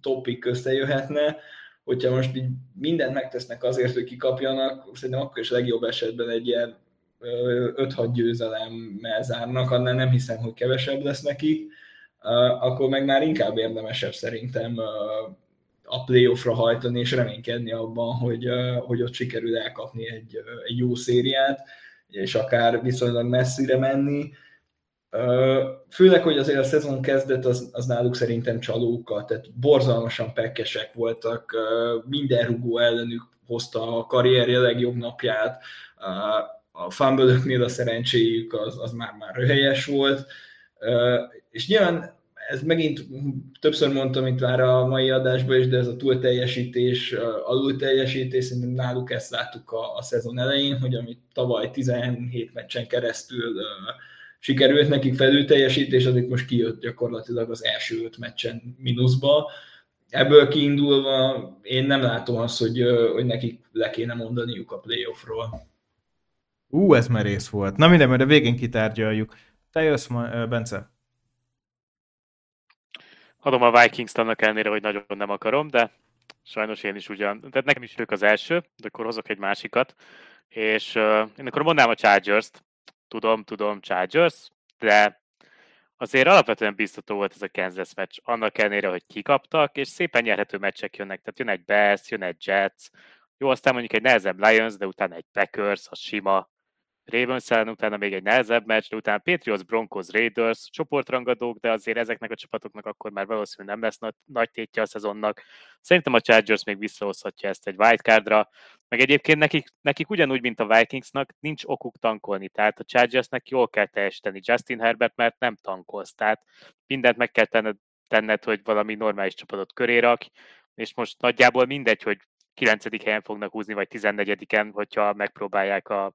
topik összejöhetne, hogyha most így mindent megtesznek azért, hogy kikapjanak, szerintem akkor is legjobb esetben egy ilyen 5-6 győzelemmel zárnak, annál nem hiszem, hogy kevesebb lesz nekik, akkor meg már inkább érdemesebb szerintem a playoffra hajtani, és reménykedni abban, hogy, hogy ott sikerül elkapni egy, egy jó szériát, és akár viszonylag messzire menni. Főleg, hogy azért a szezon kezdet az, az náluk szerintem csalóka, tehát borzalmasan pekkesek voltak, minden rugó ellenük hozta a karrierje legjobb napját, a fumble a szerencséjük az, az már, már röhelyes volt, és nyilván ez megint többször mondtam itt már a mai adásban is, de ez a túlteljesítés, alul teljesítés, szerintem náluk ezt láttuk a, a szezon elején, hogy amit tavaly 17 meccsen keresztül uh, sikerült nekik felül teljesítés, az most kijött gyakorlatilag az első öt meccsen mínuszba. Ebből kiindulva én nem látom azt, hogy, hogy nekik le kéne mondaniuk a playoffról. Ú, ez merész volt. Na minden, mert a végén kitárgyaljuk. Te jössz, Bence? Adom a Vikings annak ellenére, hogy nagyon nem akarom, de sajnos én is ugyan. Tehát nekem is ők az első, de akkor hozok egy másikat. És uh, én akkor mondnám a Chargers-t. Tudom, tudom, Chargers, de azért alapvetően biztató volt ez a Kansas meccs, annak ellenére, hogy kikaptak, és szépen nyerhető meccsek jönnek. Tehát jön egy Bears, jön egy Jets, jó, aztán mondjuk egy nehezebb Lions, de utána egy Packers, az sima, Ravens utána még egy nehezebb meccs, de utána Patriots, Broncos, Raiders, csoportrangadók, de azért ezeknek a csapatoknak akkor már valószínűleg nem lesz nagy, nagy tétje a szezonnak. Szerintem a Chargers még visszahozhatja ezt egy wildcardra, meg egyébként nekik, nekik ugyanúgy, mint a Vikingsnak, nincs okuk tankolni, tehát a Chargersnek jól kell teljesíteni Justin Herbert, mert nem tankolsz, tehát mindent meg kell tenned, tenned hogy valami normális csapatot köré rak, és most nagyjából mindegy, hogy 9. helyen fognak húzni, vagy 14-en, hogyha megpróbálják a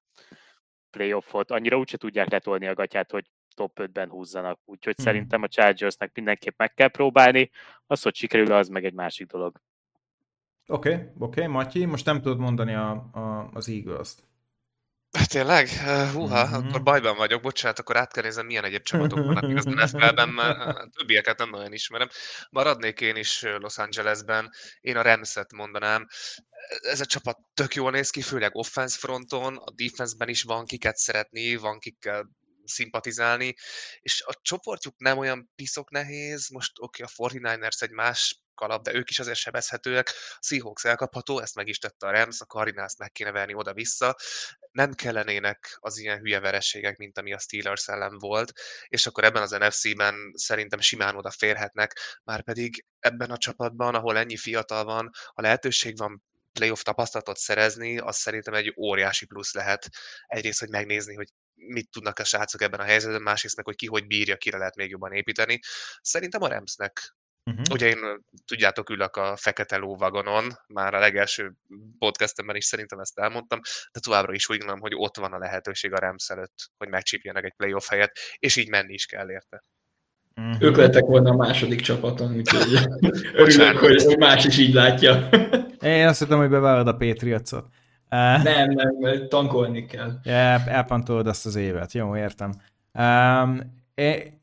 playoffot, annyira úgyse tudják letolni a gatyát, hogy top 5-ben húzzanak. Úgyhogy hmm. szerintem a Chargersnek mindenképp meg kell próbálni. Az, hogy sikerül, az meg egy másik dolog. Oké, okay, oké, okay, Matyi, most nem tudod mondani a, a, az Eagles-t. Tényleg? Húha, mm-hmm. akkor bajban vagyok, bocsánat, akkor át kell nézem, milyen egyéb csapatok vannak még az NFL-ben, mert többieket nem nagyon ismerem. Maradnék én is Los Angelesben, én a Rams-et mondanám. Ez a csapat tök jól néz ki, főleg offense fronton, a defense-ben is van kiket szeretni, van kikkel szimpatizálni, és a csoportjuk nem olyan piszok nehéz, most oké, okay, a 49ers egy más kalap, de ők is azért sebezhetőek. A Seahawks elkapható, ezt meg is tette a Rams, a Cardinals meg kéne verni oda-vissza. Nem kellenének az ilyen hülye verességek, mint ami a Steelers ellen volt, és akkor ebben az NFC-ben szerintem simán odaférhetnek, már pedig ebben a csapatban, ahol ennyi fiatal van, a lehetőség van playoff tapasztalatot szerezni, az szerintem egy óriási plusz lehet. Egyrészt, hogy megnézni, hogy mit tudnak a srácok ebben a helyzetben, másrészt meg, hogy ki hogy bírja, kire lehet még jobban építeni. Szerintem a Ramsnek Uh-huh. Ugye én, tudjátok, ülök a fekete lóvagonon, már a legelső podcastemben is szerintem ezt elmondtam, de továbbra is úgy gondolom, hogy ott van a lehetőség a Rams előtt, hogy megcsípjenek egy playoff helyet, és így menni is kell érte. Uh-huh. Ők lettek volna a második csapaton, úgyhogy örülök, hogy más is így látja. Én azt hittem, hogy bevárod a Patriotsot. Uh, nem, nem, tankolni kell. Yeah, elpantolod azt az évet, jó, értem. Um, én,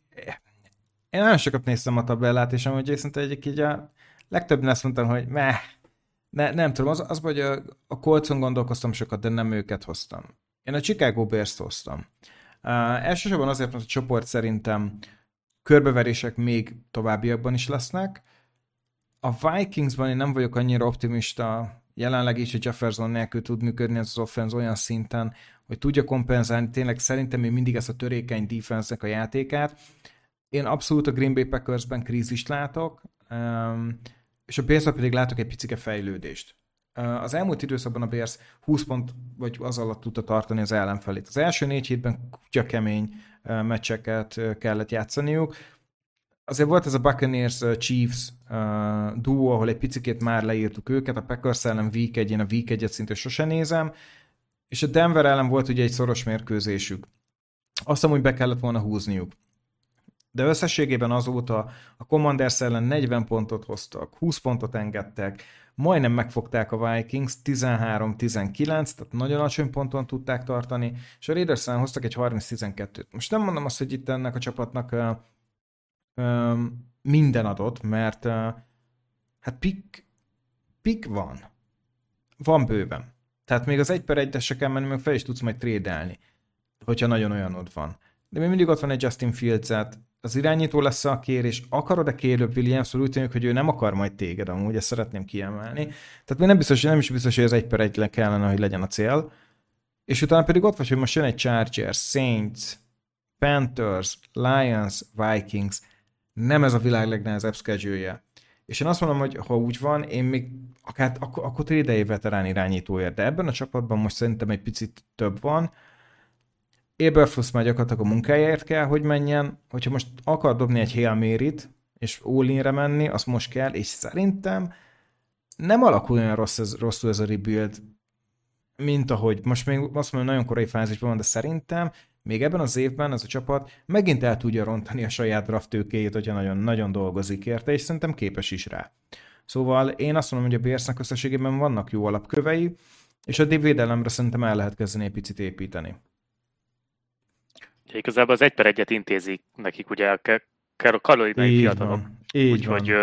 én nagyon sokat néztem a tabellát, és amúgy szerintem egyik így a legtöbben azt mondtam, hogy meh, ne, nem tudom, az, az hogy a, a Colcon gondolkoztam sokat, de nem őket hoztam. Én a Chicago Bears-t hoztam. Uh, elsősorban azért, mert a csoport szerintem körbeverések még továbbiakban is lesznek. A Vikingsban én nem vagyok annyira optimista, jelenleg is, hogy Jefferson nélkül tud működni az offense olyan szinten, hogy tudja kompenzálni tényleg szerintem még mindig ezt a törékeny defense a játékát. Én abszolút a Green Bay Packersben krízist látok, és a bears pedig látok egy picike fejlődést. Az elmúlt időszakban a Bears 20 pont vagy az alatt tudta tartani az ellenfelét. Az első négy hétben kutya kemény meccseket kellett játszaniuk. Azért volt ez a Buccaneers Chiefs duo, ahol egy picikét már leírtuk őket, a Packers ellen Week 1, én a Week 1-et szinte sose nézem, és a Denver ellen volt ugye egy szoros mérkőzésük. Azt hogy be kellett volna húzniuk de összességében azóta a Commanders ellen 40 pontot hoztak, 20 pontot engedtek, majdnem megfogták a Vikings 13-19, tehát nagyon alacsony ponton tudták tartani, és a Raiders ellen hoztak egy 30-12-t. Most nem mondom azt, hogy itt ennek a csapatnak uh, uh, minden adott, mert uh, hát pick, pick van. Van bőven. Tehát még az egy per egyre se kell menni, meg fel is tudsz majd trédelni, hogyha nagyon olyanod van. De még mindig ott van egy Justin fields az irányító lesz a kérés, akarod-e Caleb williams úgy tűnik, hogy ő nem akar majd téged, amúgy ezt szeretném kiemelni. Tehát még nem biztos, nem is biztos, hogy ez egy per egy kellene, hogy legyen a cél. És utána pedig ott vagy, hogy most jön egy Chargers, Saints, Panthers, Lions, Vikings. Nem ez a világ legnehezebb schedule És én azt mondom, hogy ha úgy van, én még akár, akkor, akkor trédei veterán irányítóért, de ebben a csapatban most szerintem egy picit több van, Eberfluss már gyakorlatilag a munkájáért kell, hogy menjen. Hogyha most akar dobni egy Hail Mary-t, és all menni, az most kell, és szerintem nem alakul olyan rossz ez, rosszul ez a rebuild, mint ahogy most még azt mondom, nagyon korai fázisban van, de szerintem még ebben az évben ez a csapat megint el tudja rontani a saját draft tőkéjét, hogyha nagyon, nagyon dolgozik érte, és szerintem képes is rá. Szóval én azt mondom, hogy a Bearsnak összességében vannak jó alapkövei, és a védelemre szerintem el lehet kezdeni egy picit építeni. Igazából az egy per egyet intézik nekik ugye a karolinai fiatalok. Úgyhogy,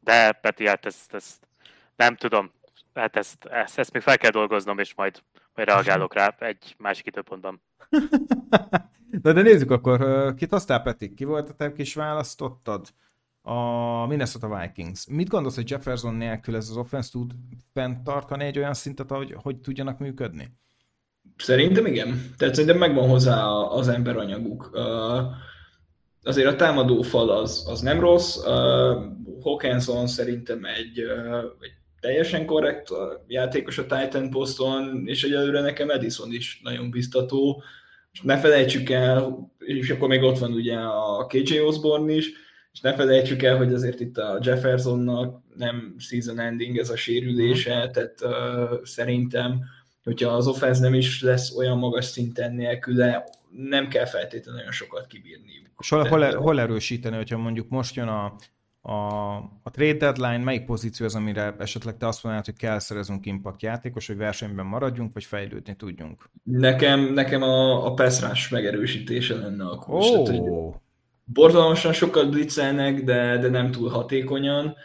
de Peti, hát ezt, ezt nem tudom, hát ezt, ezt, ezt még fel kell dolgoznom, és majd, majd reagálok rá egy másik időpontban. Na de nézzük akkor, kit aztán Peti, ki volt a te kis választottad? A Minnesota Vikings. Mit gondolsz, hogy Jefferson nélkül ez az offense tud tartani egy olyan szintet, hogy, hogy tudjanak működni? Szerintem igen. Tehát szerintem megvan hozzá az emberanyaguk. Azért a támadó fal az, az nem rossz. Hawkinson szerintem egy, egy teljesen korrekt játékos a Titan poszton, és egyelőre nekem Edison is nagyon biztató. És ne felejtsük el, és akkor még ott van ugye a KJ Osborne is, és ne felejtsük el, hogy azért itt a Jeffersonnak nem season ending ez a sérülése, mhm. tehát uh, szerintem, hogyha az offense nem is lesz olyan magas szinten nélküle, nem kell feltétlenül nagyon sokat kibírniuk. És hol, hol, hol erősíteni, hogyha mondjuk most jön a, a, a trade deadline, melyik pozíció az, amire esetleg te azt mondanád, hogy kell szerezünk impact játékos, hogy versenyben maradjunk, vagy fejlődni tudjunk? Nekem, nekem a, a pass megerősítése lenne a kulcs. Oh. Tehát, borzalmasan sokat blitzelnek, de, de nem túl hatékonyan.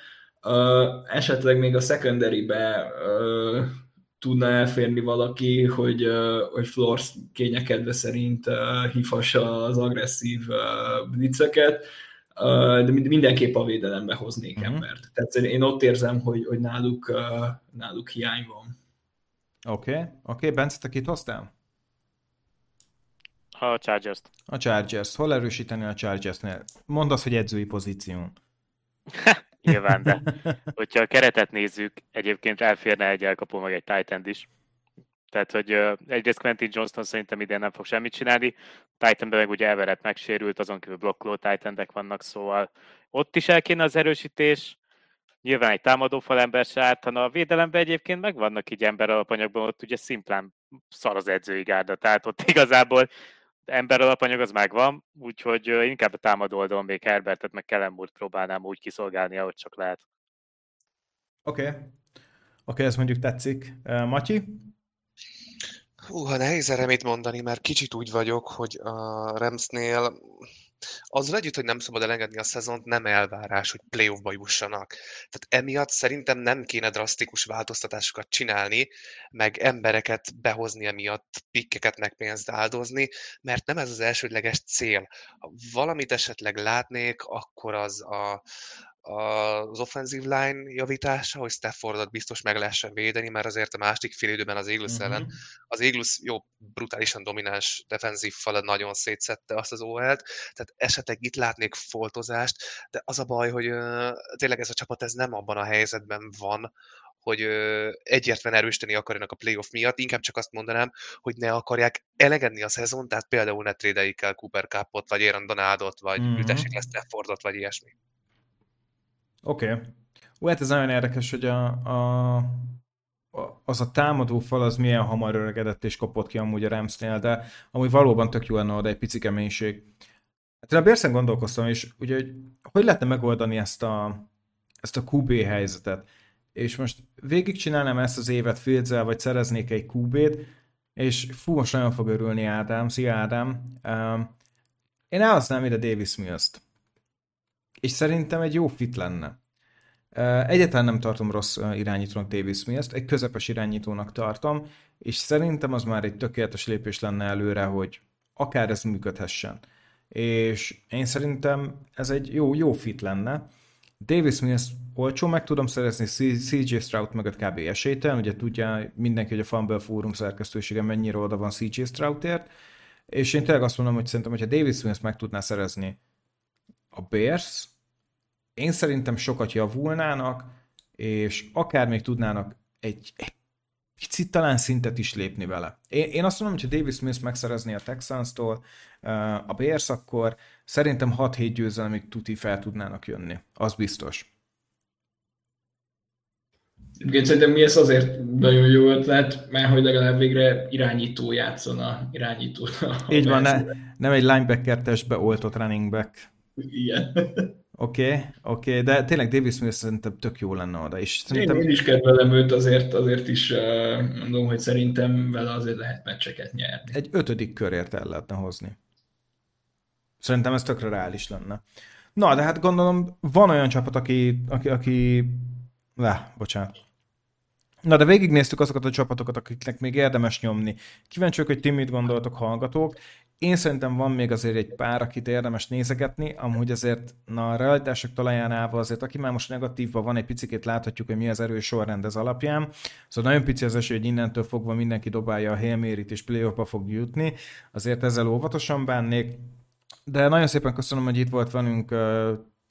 Uh, esetleg még a secondary-be uh, tudna elférni valaki, hogy, hogy Flores kényekedve szerint hívhassa az agresszív blitzeket de mindenképp a védelembe hoznék uh-huh. embert. Tehát én ott érzem, hogy, hogy náluk, náluk hiány van. Oké, okay. oké, okay. Bence, te kit hoztál? A Chargers-t. A Chargers. Hol erősíteni a Chargers-nél? Mondd azt, hogy edzői pozíción. Nyilván, de hogyha a keretet nézzük, egyébként elférne egy elkapó, meg egy Titan is. Tehát, hogy egyrészt Quentin Johnston szerintem idén nem fog semmit csinálni, Titanben meg ugye Everett megsérült, azon kívül blokkoló titan vannak, szóval ott is el kéne az erősítés, nyilván egy támadó falember se ártana, a védelemben egyébként megvannak így ember alapanyagban, ott ugye szimplán szar az edzői gárda, tehát ott igazából ember alapanyag az megvan, úgyhogy inkább a támadó oldalon még Herbertet meg Kellen próbálnám úgy kiszolgálni, ahogy csak lehet. Oké. Okay. Oké, okay, ez mondjuk tetszik. Uh, Matyi? Húha, nehéz erre mit mondani, mert kicsit úgy vagyok, hogy a Ramsnél azzal együtt, hogy nem szabad elengedni a szezont, nem elvárás, hogy playoffba jussanak. Tehát emiatt szerintem nem kéne drasztikus változtatásokat csinálni, meg embereket behozni emiatt, pikkeket meg pénzt áldozni, mert nem ez az elsődleges cél. Ha valamit esetleg látnék, akkor az a, az offensive line javítása, hogy Staffordot biztos meg lehessen védeni, mert azért a másik fél időben az Eagles uh-huh. ellen az Eagles jó, brutálisan domináns defenzív fala nagyon szétszette azt az OL-t, tehát esetleg itt látnék foltozást, de az a baj, hogy uh, tényleg ez a csapat ez nem abban a helyzetben van, hogy egyértelműen erősíteni akarjanak a playoff miatt, inkább csak azt mondanám, hogy ne akarják elegedni a szezon, tehát például ne trédeljék el Cooper Cupot, vagy Aaron Donaldot, vagy uh-huh. ütessék le Staffordot, vagy ilyesmi. Oké. Okay. Ó, hát ez nagyon érdekes, hogy a, a, az a támadó fal az milyen hamar öregedett és kapott ki amúgy a Ramsnél, de amúgy valóban tök jó lenne oda egy pici keménység. Hát én a Bérsen gondolkoztam, és ugye, hogy hogy lehetne megoldani ezt a, ezt a QB helyzetet. És most végigcsinálnám ezt az évet fields vagy szereznék egy QB-t, és fú, most nagyon fog örülni Ádám. Szia Ádám! Én elhasználom ide Davis Mills-t és szerintem egy jó fit lenne. Egyáltalán nem tartom rossz irányítónak Davis Mills-t, egy közepes irányítónak tartom, és szerintem az már egy tökéletes lépés lenne előre, hogy akár ez működhessen. És én szerintem ez egy jó, jó fit lenne. Davis Mills olcsó meg tudom szerezni, CJ Stroud mögött kb. esélytelen, ugye tudja mindenki, hogy a Fumble Forum szerkesztősége mennyire oda van CJ Stroudért, és én tényleg azt mondom, hogy szerintem, hogyha Davis Mills meg tudná szerezni a Bears, én szerintem sokat javulnának, és akár még tudnának egy, egy picit talán szintet is lépni vele. Én, én azt mondom, hogy ha Davis Smith megszerezni a Texans-tól a Bears, akkor szerintem 6-7 győzelemig tuti fel tudnának jönni. Az biztos. Igen, szerintem mi ez azért nagyon jó ötlet, mert hogy legalább végre irányító játszona, irányító. Így van, ne, nem egy linebacker testbe oltott running back. Igen. Oké, okay, oké, okay, de tényleg Davis Smith szerintem tök jó lenne oda. És szerintem... én, én is kedvelem őt, azért, azért is mondom, hogy szerintem vele azért lehet meccseket nyerni. Egy ötödik körért el lehetne hozni. Szerintem ez tökre reális lenne. Na, de hát gondolom van olyan csapat, aki, aki, aki... Le, bocsánat. Na, de végignéztük azokat a csapatokat, akiknek még érdemes nyomni. Kíváncsiak, hogy ti mit gondoltok, hallgatók. Én szerintem van még azért egy pár, akit érdemes nézegetni, amúgy azért na, a realitások talaján állva azért, aki már most negatívban van, egy picit láthatjuk, hogy mi az erős sorrend ez alapján. Szóval nagyon pici az esély, hogy innentől fogva mindenki dobálja a Hail és play fog jutni. Azért ezzel óvatosan bánnék. De nagyon szépen köszönöm, hogy itt volt velünk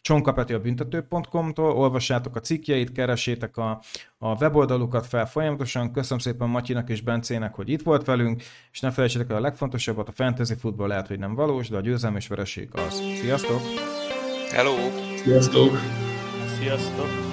Csonkapeti a büntető.com-tól, olvassátok a cikkjeit, keresétek a, a weboldalukat fel folyamatosan. Köszönöm szépen Matyinak és Bencének, hogy itt volt velünk, és ne felejtsétek el a legfontosabbat, a fantasy futball lehet, hogy nem valós, de a győzelem és vereség az. Sziasztok! Hello! Sziasztok! Sziasztok!